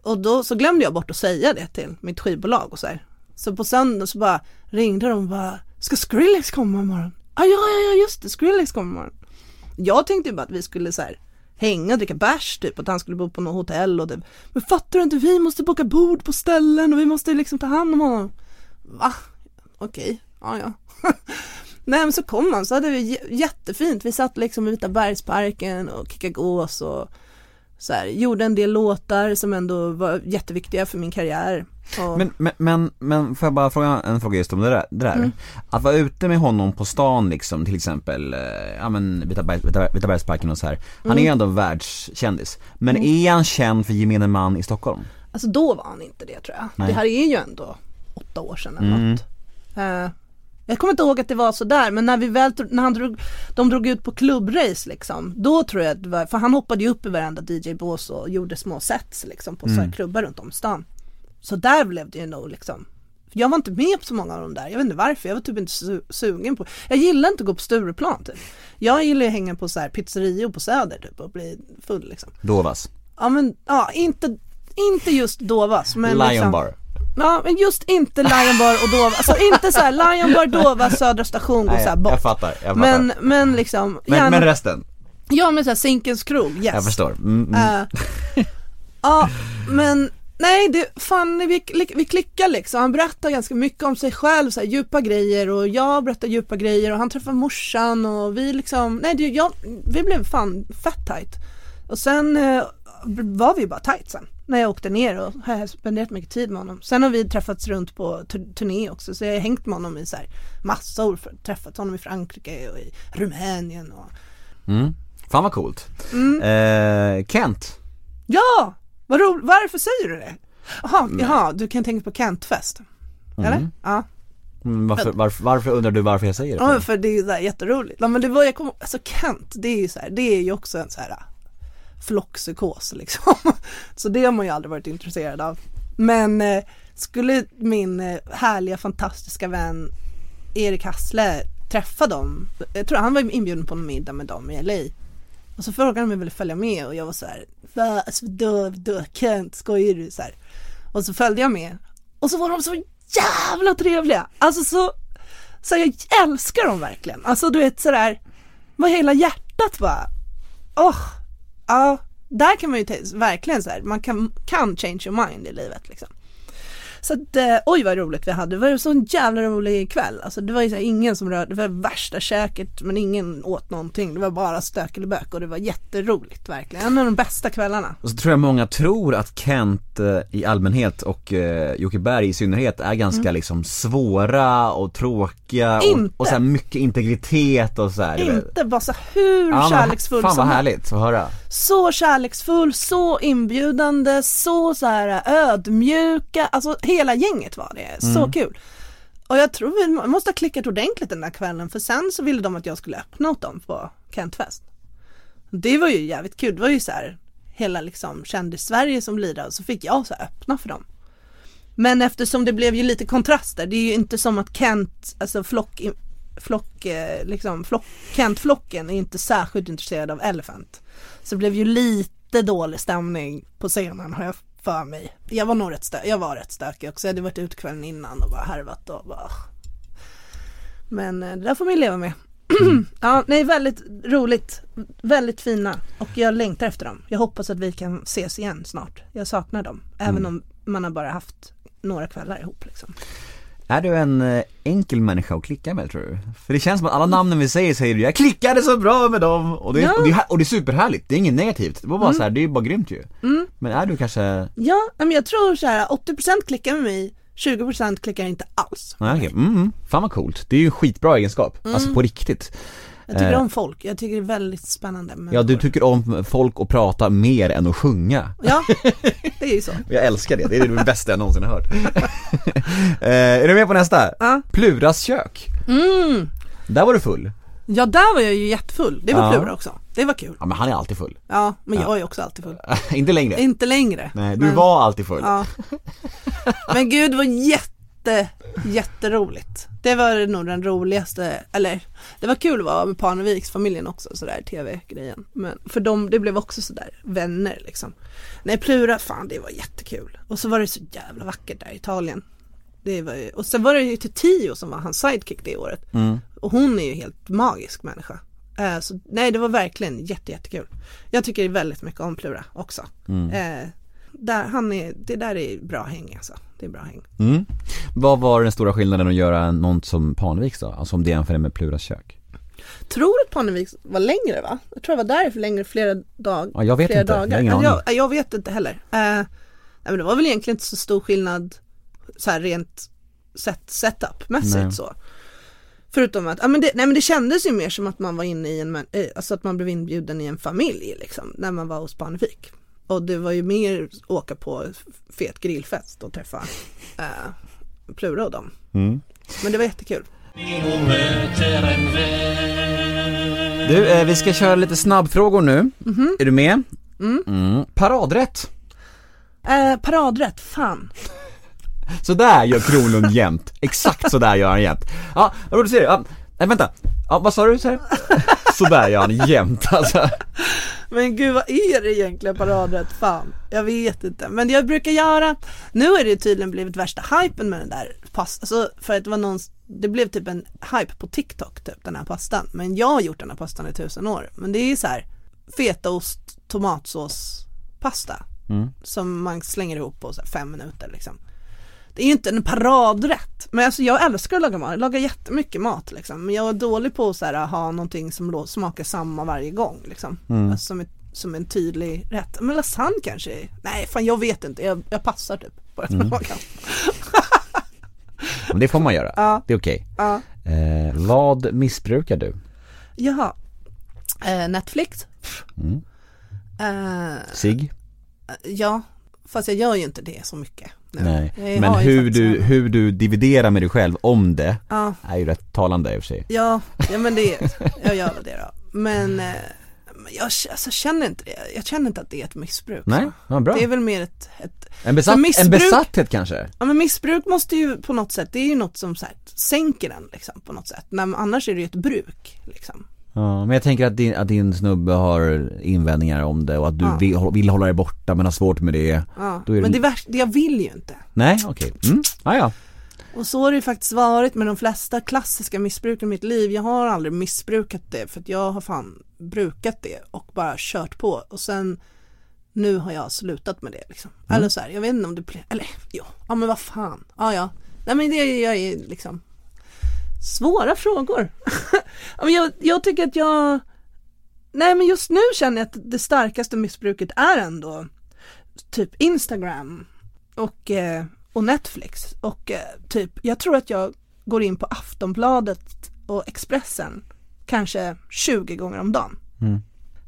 Och då så glömde jag bort att säga det till mitt skivbolag och så här. Så på söndag så bara ringde de och bara, ska Skrillex komma imorgon? Ah, ja, ja, ja, just det, Skrillex kommer imorgon. Jag tänkte ju bara att vi skulle så här hänga och dricka bärs typ, att han skulle bo på något hotell och det. Men fattar du inte, vi måste boka bord på ställen och vi måste liksom ta hand om honom. Va? Okej, ja ja. Nej men så kom han, så hade vi jättefint, vi satt liksom i Vita bergsparken och kickade gås och så här, gjorde en del låtar som ändå var jätteviktiga för min karriär. Och, Men, men, men, men får jag bara fråga en fråga just om det där? Det där. Mm. Att vara ute med honom på stan liksom, till exempel, eh, ja men Vita, berg, Vita, Vita bergsparken och så här. Han Mm. är ju ändå världskändis. Men är han känd för gemene man i Stockholm? Alltså då var han inte det tror jag. Nej. Det här är ju ändå åtta år sedan eller Mm. något. Eh, jag kommer inte ihåg att det var sådär men när vi väl, när han drog, de drog ut på klubbrace liksom, då tror jag att det var, för han hoppade ju upp i varenda DJ-bås och gjorde små sets liksom på här klubbar runt om stan. Så där blev det ju nog liksom. Jag var inte med på så många av dem där, jag vet inte varför, jag var typ inte su- sugen på, jag gillar inte att gå på Stureplan typ. Jag gillar ju att hänga på så här pizzerior på Söder typ och bli full liksom. Dovas. Ja men, ja inte, inte just Dovas men Lion liksom, Bar. Ja men just inte Lion Bar och Dova, alltså inte så här Lion Bar, Dova, Södra station går Nej, så här jag, bort. jag fattar, jag fattar. men, men liksom, men, gärna, men resten? ja men så här Zinkens krog, yes. Jag förstår. Mm, mm. Eh, ja men nej det, fan vi, vi klickar liksom, han berättar ganska mycket om sig själv, så här, djupa grejer och jag berättar djupa grejer och han träffar morsan och vi liksom, nej det, jag, vi blev fan fett tight. Och sen eh, var vi bara tight sen när jag åkte ner och har spenderat mycket tid med honom. Sen har vi träffats runt på tu- turné också så jag har hängt med honom i så här massa år, träffat honom i Frankrike och i Rumänien och Mm. Fan vad coolt. Mm. Eh, Kent. Ja! Vad ro- varför säger du det? Jaha, jaha, du kan tänka på Kentfest? Eller? Ja. Mm, varför, varför, varför undrar du varför jag säger det? ja, för det är så här jätteroligt. Ja, men det var, jag kom, alltså Kent, det är ju så här, det är ju också en så här flockpsykos liksom. Så det har man ju aldrig varit intresserad av. Men eh, skulle min eh, härliga, fantastiska vän Erik Hassle träffa dem, jag tror han var inbjuden på en middag med dem i LA. Och så frågade de om jag ville följa med och jag var så här, va, alltså då, då, Kent, skojar du? Så här. Och så följde jag med. Och så var de så jävla trevliga. Alltså så, så jag älskar dem verkligen. Alltså du vet sådär, vad hela hjärtat bara, åh, ja, där kan man ju verkligen så här, man kan, kan change your mind i livet liksom. Så att, eh, oj vad roligt vi hade, det var ju så en jävla rolig kväll. Alltså det var ju så här, ingen som rörde, det var värsta käket men ingen åt någonting. Det var bara stökelebök och det var jätteroligt verkligen. En av de bästa kvällarna. Och så tror jag många tror att Kent eh, i allmänhet och eh, Jocke Berg i synnerhet är ganska liksom svåra och tråkiga och, Mm. Inte. och så här mycket integritet och så här. Inte bara så hur Ja, kärleksfull Fan vad som härligt att höra. Så kärleksfull, så inbjudande, så så här ödmjuka, alltså hela gänget var det. Så kul. Och jag tror vi måste ha klickat ordentligt den där kvällen för sen så ville de att jag skulle öppna åt dem på Kentfest. Det var ju jävligt kul, det var ju så här hela liksom kändis-Sverige som lirade och så fick jag så här öppna för dem. Men eftersom det blev ju lite kontraster, det är ju inte som att Kent, alltså flock, flock, eh, liksom flock, Kent-flocken är inte särskilt intresserad av Elephant. Så det blev ju lite dålig stämning på scenen har jag för mig. Jag var nog rätt, stö- jag var rätt stökig också, jag hade varit ute kvällen innan och bara härvat och bara Men eh, det där får man ju leva med. ja, nej väldigt roligt, väldigt fina och jag längtar efter dem. Jag hoppas att vi kan ses igen snart. Jag saknar dem, även om man har bara haft några kvällar ihop liksom. Är du en eh, enkel människa att klicka med tror du? För det känns som att alla namnen vi säger säger du, jag klickade så bra med dem och det, är, Ja. och det, är, och det är superhärligt, det är inget negativt. Det var bara så här, det är bara grymt ju. Men är du kanske, Ja, men jag tror så här 80% klickar med mig, 20% klickar inte alls. nej okej, mm, mm, fan vad coolt. Det är ju en skitbra egenskap, alltså på riktigt. Jag tycker Eh. om folk, jag tycker det är väldigt spännande Ja du tycker om folk att prata mer än att sjunga. Ja, det är ju så. Jag älskar det, det är det bästa jag någonsin har hört. eh, är du med på nästa? Ja. Pluras kök. Mm. Där var du full. Ja, där var jag ju jättefull. Det var Ja. Plura också. Det var kul. Ja men han är alltid full. Ja, men jag är också alltid full. Inte längre. Inte längre. Nej, du men, var alltid full. Ja. Men gud, det var jätte, jätteroligt. Det var nog den roligaste, eller det var kul att vara med Parneviks familjen också, sådär tv-grejen. Men för dem, det blev också sådär vänner liksom. Nej, Plura, fan det var jättekul. Och så var det så jävla vackert där i Italien. Det var ju, och sen var det ju till Tio som var hans sidekick det året. Mm. Och hon är ju helt magisk människa. Eh, så, nej, det var verkligen jätte, jättekul. Jag tycker väldigt mycket om Plura också. Eh, där, han är, det där är bra häng alltså. Det är bra häng. Mm. Vad var den stora skillnaden att göra något som Parneviks då? Alltså om det jämför med Pluras kök? Tror att Parnevik var längre va? Jag tror jag var där för längre, flera, dag, Ja, jag vet flera inte. Jag har dagar. ingen aning. jag, jag vet inte heller. Eh, nej, men det var väl egentligen inte så stor skillnad så här rent set, setup-mässigt så. Förutom att, ja, men det, nej men det kändes ju mer som att man var inne i en, eh, alltså att man blev inbjuden i en familj liksom, när man var hos Parnevik. Och det var ju mer åka på fet grillfest och träffa eh, Plura och dem. Mm. Men det var jättekul. Du, eh, vi ska köra lite snabbfrågor nu. Mhm. Är du med? Mm. Paradrätt. Eh, paradrätt, fan. Så där gör Kronlund jämt. Exakt så där gör han jämt. Ja, vad roligt att se det. Ja, nej vänta. Ja, vad sa du? Så, här? så där gör han jämt alltså. Men gud vad är det egentligen paradrätt? Fan, jag vet inte. Men jag brukar göra, nu är det tydligen blivit värsta hypen med den där pastan. Alltså för att det var någon, det blev typ en hype på TikTok typ den här pastan. Men jag har gjort den här pastan i tusen år. Men det är så här fetaost, tomatsås, pasta. Som man slänger ihop på så fem minuter liksom. Det är ju inte en paradrätt. Men alltså jag älskar att laga mat, jag lagar jättemycket mat liksom. Men jag är dålig på att så här, ha någonting som smakar samma varje gång liksom. Alltså, som, ett, som en tydlig rätt. Men lasagne kanske? Nej fan jag vet inte, jag, jag passar typ på den frågan. Men det får man göra. Ja. Det är okej. Ja. Eh, vad missbrukar du? Jaha. Eh, Netflix? Eh, Sig? ja, fast jag gör ju inte det så mycket. nu. Nej. Jag Men hur du, hur du dividerar med dig själv om det Ja. är ju rätt talande i och för sig. Ja, ja men det, jag gör väl det då. Men eh, jag alltså, känner inte det, jag känner inte att det är ett missbruk. Nej, ja, bra. Det är väl mer ett, ett En, besatt, missbruk- en besatthet kanske? ja men missbruk måste ju på något sätt, det är ju något som så här, sänker den liksom på något sätt. Men annars är det ju ett bruk liksom. Ja, men jag tänker att din, att din snubbe har invändningar om det och att du Ja. vill, vill hålla dig borta men har svårt med det. Ja. Det- Men det värsta, jag vill ju inte. Nej, okej. Mm. Ah, ja. Och så har det ju faktiskt varit med de flesta klassiska missbruken i mitt liv. Jag har aldrig missbrukat det för att jag har fan brukat det och bara kört på och sen nu har jag slutat med det liksom. Eller så här, jag vet inte om det blir, eller jo, ja men vad fan, ja ja. Nej men det jag är liksom svåra frågor. jag, jag tycker att jag, nej men just nu känner jag att det starkaste missbruket är ändå typ Instagram och, eh, och Netflix och eh, typ, jag tror att jag går in på Aftonbladet och Expressen kanske 20 gånger om dagen.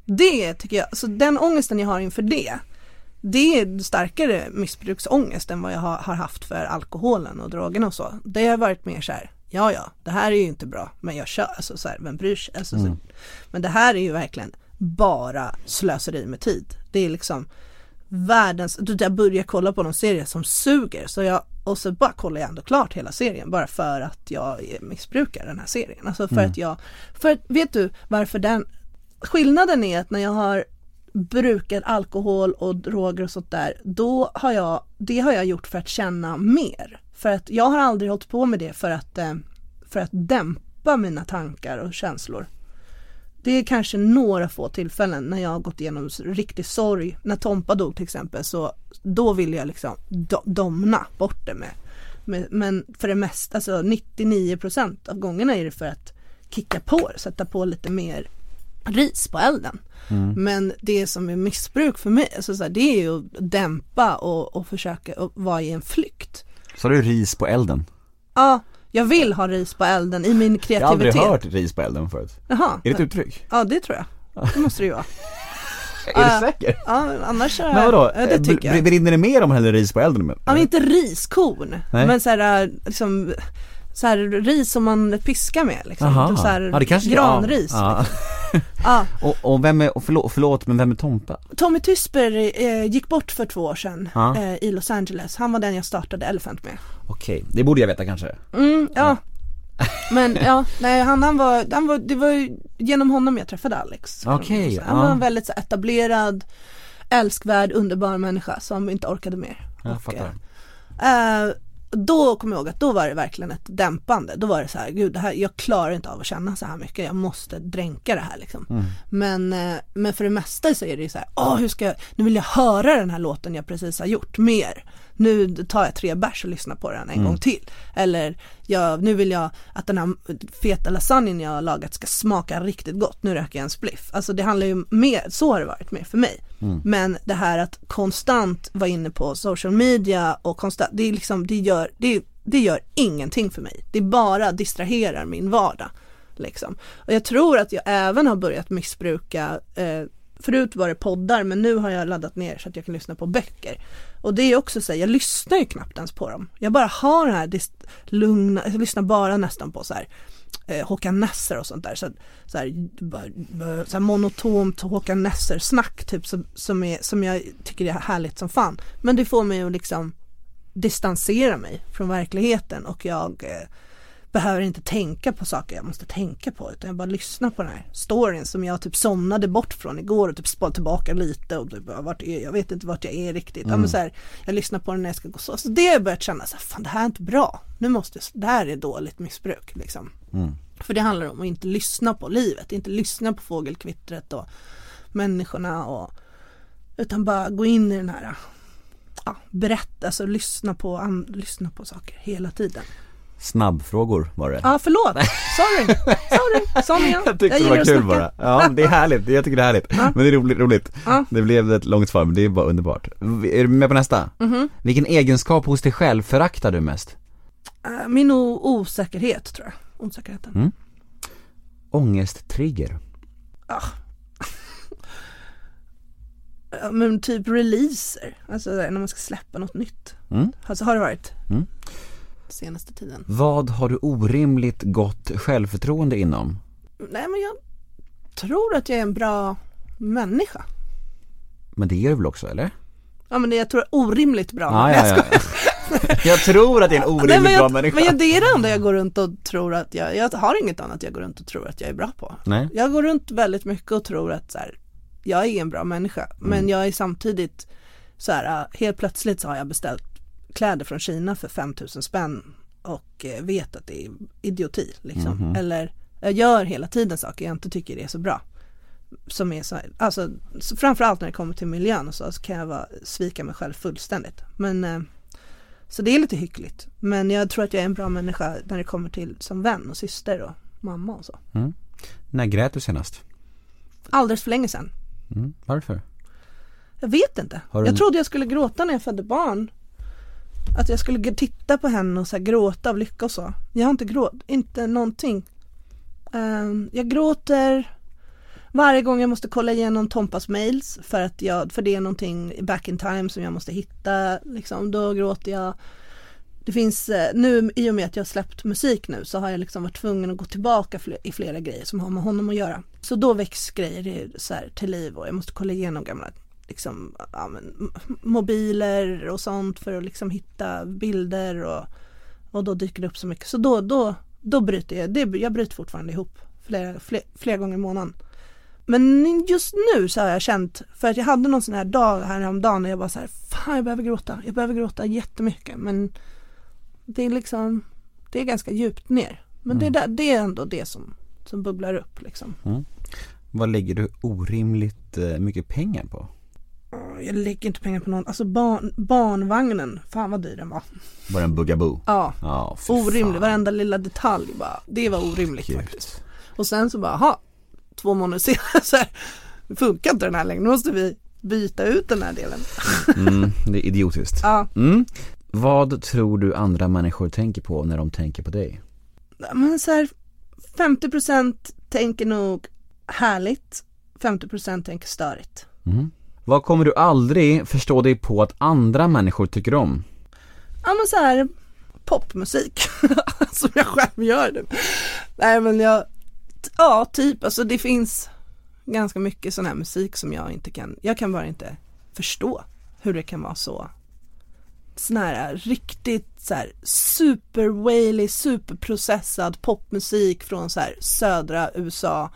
Det tycker jag, så den ångesten jag har inför det, det är starkare missbruksångest än vad jag har, har haft för alkoholen och drogerna och så. Det har varit mer så här, ja ja, det här är ju inte bra, men jag kör, alltså så här, vem bryr sig? Alltså, så, men det här är ju verkligen bara slöseri med tid. Det är liksom världens, jag börjar kolla på någon serie som suger så jag, och så bara kollar jag ändå klart hela serien bara för att jag missbrukar den här serien. Alltså för att jag, för att, vet du varför den, skillnaden är att när jag har brukat alkohol och droger och sånt där, då har jag, det har jag gjort för att känna mer. För att jag har aldrig hållit på med det för att, eh, för att dämpa mina tankar och känslor. Det är kanske några få tillfällen när jag har gått igenom riktig sorg. När Tompa dog till exempel så då ville jag liksom do- domna bort det med, men för det mesta, alltså 99% av gångerna är det för att kicka på det, sätta på lite mer ris på elden. Men det som är missbruk för mig, alltså så här, det är ju att dämpa och, och försöka och vara i en flykt. Så har du ris på elden. Ja, jag vill ha ris på elden i min Jag har aldrig kreativitet. hört ris på elden förut. Jaha. Är det ett uttryck? Ja, det tror jag. Det måste det ju vara. Är du säker? Ja, annars så, Men vadå? Ja, det tycker Br- jag. Brinner det mer om man häller ris på elden? Ja, men inte riskorn, Nej. men så här, äh, liksom, så här ris som man piskar med liksom. Jaha. Så här, ja, det kanske granris. Ja. Ja. Och, och vem är, och förlåt, förlåt, men vem är Tompa? Tommy Tysper eh, gick bort för två år sedan eh, i Los Angeles. Han var den jag startade Elephant med. Okej, det borde jag veta kanske. Mm, ja. Men ja, nej han, han var, han var, det var ju genom honom jag träffade Alex. Okej, Han ja. var en väldigt så, etablerad, älskvärd, underbar människa som inte orkade mer. Jag Och, fattar. eh, då kommer jag ihåg att då var det verkligen ett dämpande. Då var det så här, gud det här, jag klarar inte av att känna så här mycket. Jag måste dränka det här liksom. Mm. Men, eh, men för det mesta så är det ju så här, åh hur ska jag, nu vill jag höra den här låten jag precis har gjort mer. Nu tar jag tre bärs och lyssnar på den en Mm. gång till. Eller jag, nu vill jag att den här feta lasagnen jag har lagat ska smaka riktigt gott. Nu röker jag en spliff. Alltså det handlar ju mer, så har det varit mer för mig. Men det här att konstant vara inne på social media och konstant, det är liksom, det gör, det, det gör ingenting för mig. Det bara distraherar min vardag. Liksom. Och jag tror att jag även har börjat missbruka eh, Förut var det poddar men nu har jag laddat ner så att jag kan lyssna på böcker. Och det är också så här, jag lyssnar ju knappt ens på dem. Jag bara har den här lugna, jag lyssnar bara nästan på så här eh, Håkan Nesser och sånt där. Så, så, här, bara- eh, så här monotont Håkan Nesser-snack typ som, som, är, som jag tycker är härligt som fan. Men det får mig att liksom distansera mig från verkligheten och jag eh, behöver inte tänka på saker jag måste tänka på utan jag bara lyssnar på den här storyn som jag typ somnade bort från igår och typ spolade tillbaka lite och typ, vart är jag? vet inte vart jag är riktigt. Ja, men så här, jag lyssnar på den när jag ska gå så. Så det har jag börjat känna så här, fan det här är inte bra. Nu måste, jag- det här är dåligt missbruk liksom. För det handlar om att inte lyssna på livet, inte lyssna på fågelkvittret och människorna och utan bara gå in i den här ja, berätta, alltså lyssna på, lyssna på saker hela tiden. Snabbfrågor var det. Ja förlåt, sorry, sorry, är jag. Jag tyckte det var kul bara. Ja, det är härligt. Jag tycker det är härligt. Men det är roligt. roligt. Ja. Det blev ett långt svar, men det är bara underbart. Är du med på nästa? Mhm. Vilken egenskap hos dig själv föraktar du mest? Äh, Min osäkerhet tror jag, osäkerheten. Mm. Ångesttrigger? Ja, Men typ releaser, alltså när man ska släppa något nytt. Mm. Alltså har det varit Mm. Senaste tiden. Vad har du orimligt gott självförtroende inom? Nej men jag tror att jag är en bra människa. Men det är du väl också, eller? Ja men det jag tror är orimligt bra. Ja, Nej, ja, jag ja. skojar. Jag tror att jag är en Nej, orimligt bra jag, människa. men jag, det är det enda jag går runt och tror att jag, jag har inget annat jag går runt och tror att jag är bra på. Nej. Jag går runt väldigt mycket och tror att så här, jag är en bra människa. Mm. Men jag är samtidigt så här, helt plötsligt så har jag beställt kläder från Kina för 5000 spänn och eh, vet att det är idioti liksom. Mhm. Eller jag gör hela tiden saker jag inte tycker är så bra. Som är så, alltså så framförallt när det kommer till miljön och så, så kan jag vara, svika mig själv fullständigt. Men eh, så det är lite hyckligt. Men jag tror att jag är en bra människa när det kommer till som vän och syster och mamma och så. När grät du senast? Alldeles för länge sedan. Mm. Varför? Jag vet inte. Jag trodde jag skulle gråta när jag födde barn. Att jag skulle titta på henne och så här gråta av lycka och så. Jag har inte gråt, inte någonting. Ehm, jag gråter varje gång jag måste kolla igenom Tompas mails för att jag, för det är någonting back in time som jag måste hitta liksom. Då gråter jag. Det finns, eh, nu i och med att jag har släppt musik nu så har jag liksom varit tvungen att gå tillbaka i flera grejer som har med honom att göra. Så då väcks grejer så här, till liv och jag måste kolla igenom gamla liksom, ja, men, mobiler och sånt för att liksom hitta bilder och, och då dyker det upp så mycket. Så då, då, då bryter jag, det, jag bryter fortfarande ihop flera, flera, flera gånger i månaden. Men just nu så har jag känt, för att jag hade någon sån här dag häromdagen när jag bara så här, fan jag behöver gråta, jag behöver gråta jättemycket men det är liksom, det är ganska djupt ner. Men det, där, det är ändå det som, som bubblar upp liksom. Vad lägger du orimligt eh, mycket pengar på? Jag lägger inte pengar på någon, alltså barn, barnvagnen, fan vad dyr den var. Var det en bugaboo? Ja, Ja, fy orimlig, fan. varenda lilla detalj bara, det var orimligt Gud. faktiskt. Och sen så bara, ha två månader senare så här, funkar inte den här längre, nu måste vi byta ut den här delen. Mm, det är idiotiskt. Ja, Mm. Vad tror du andra människor tänker på när de tänker på dig? men så här 50% tänker nog härligt, 50% tänker störigt. Mm. Vad kommer du aldrig förstå dig på att andra människor tycker om? Ja men så här popmusik som jag själv gör nu. Nej men jag, ja typ alltså det finns ganska mycket sån här musik som jag inte kan, jag kan bara inte förstå hur det kan vara så sån här riktigt så här super whaley, superprocessad popmusik från så här södra USA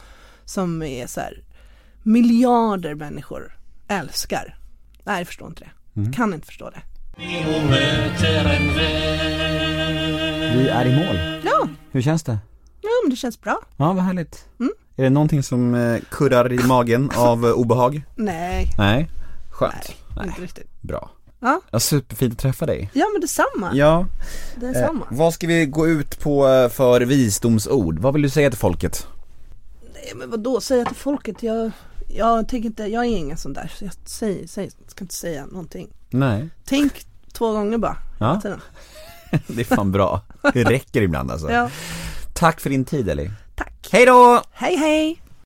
som är så här miljarder människor älskar. Nej jag förstår inte det. Kan inte förstå det. Vi är i mål. Ja, Hur känns det? ja men det känns bra. Ja, vad härligt. Är det någonting som eh, kurrar i magen av eh, obehag? Nej, Nej. Skönt. nej, inte riktigt. Bra. Ja. ja, superfint att träffa dig. Ja men detsamma. Ja, detsamma. eh, vad ska vi gå ut på eh, för visdomsord? Vad vill du säga till folket? Nej men vadå, säga till folket. Jag, jag tänker inte, jag är ingen sån där. Så jag säger, säger, ska inte säga någonting. Nej, Tänk två gånger bara. Ja. det är fan bra. Det räcker ibland alltså. ja. Tack för din tid Ellie. Tack. Hej då! Hej hej.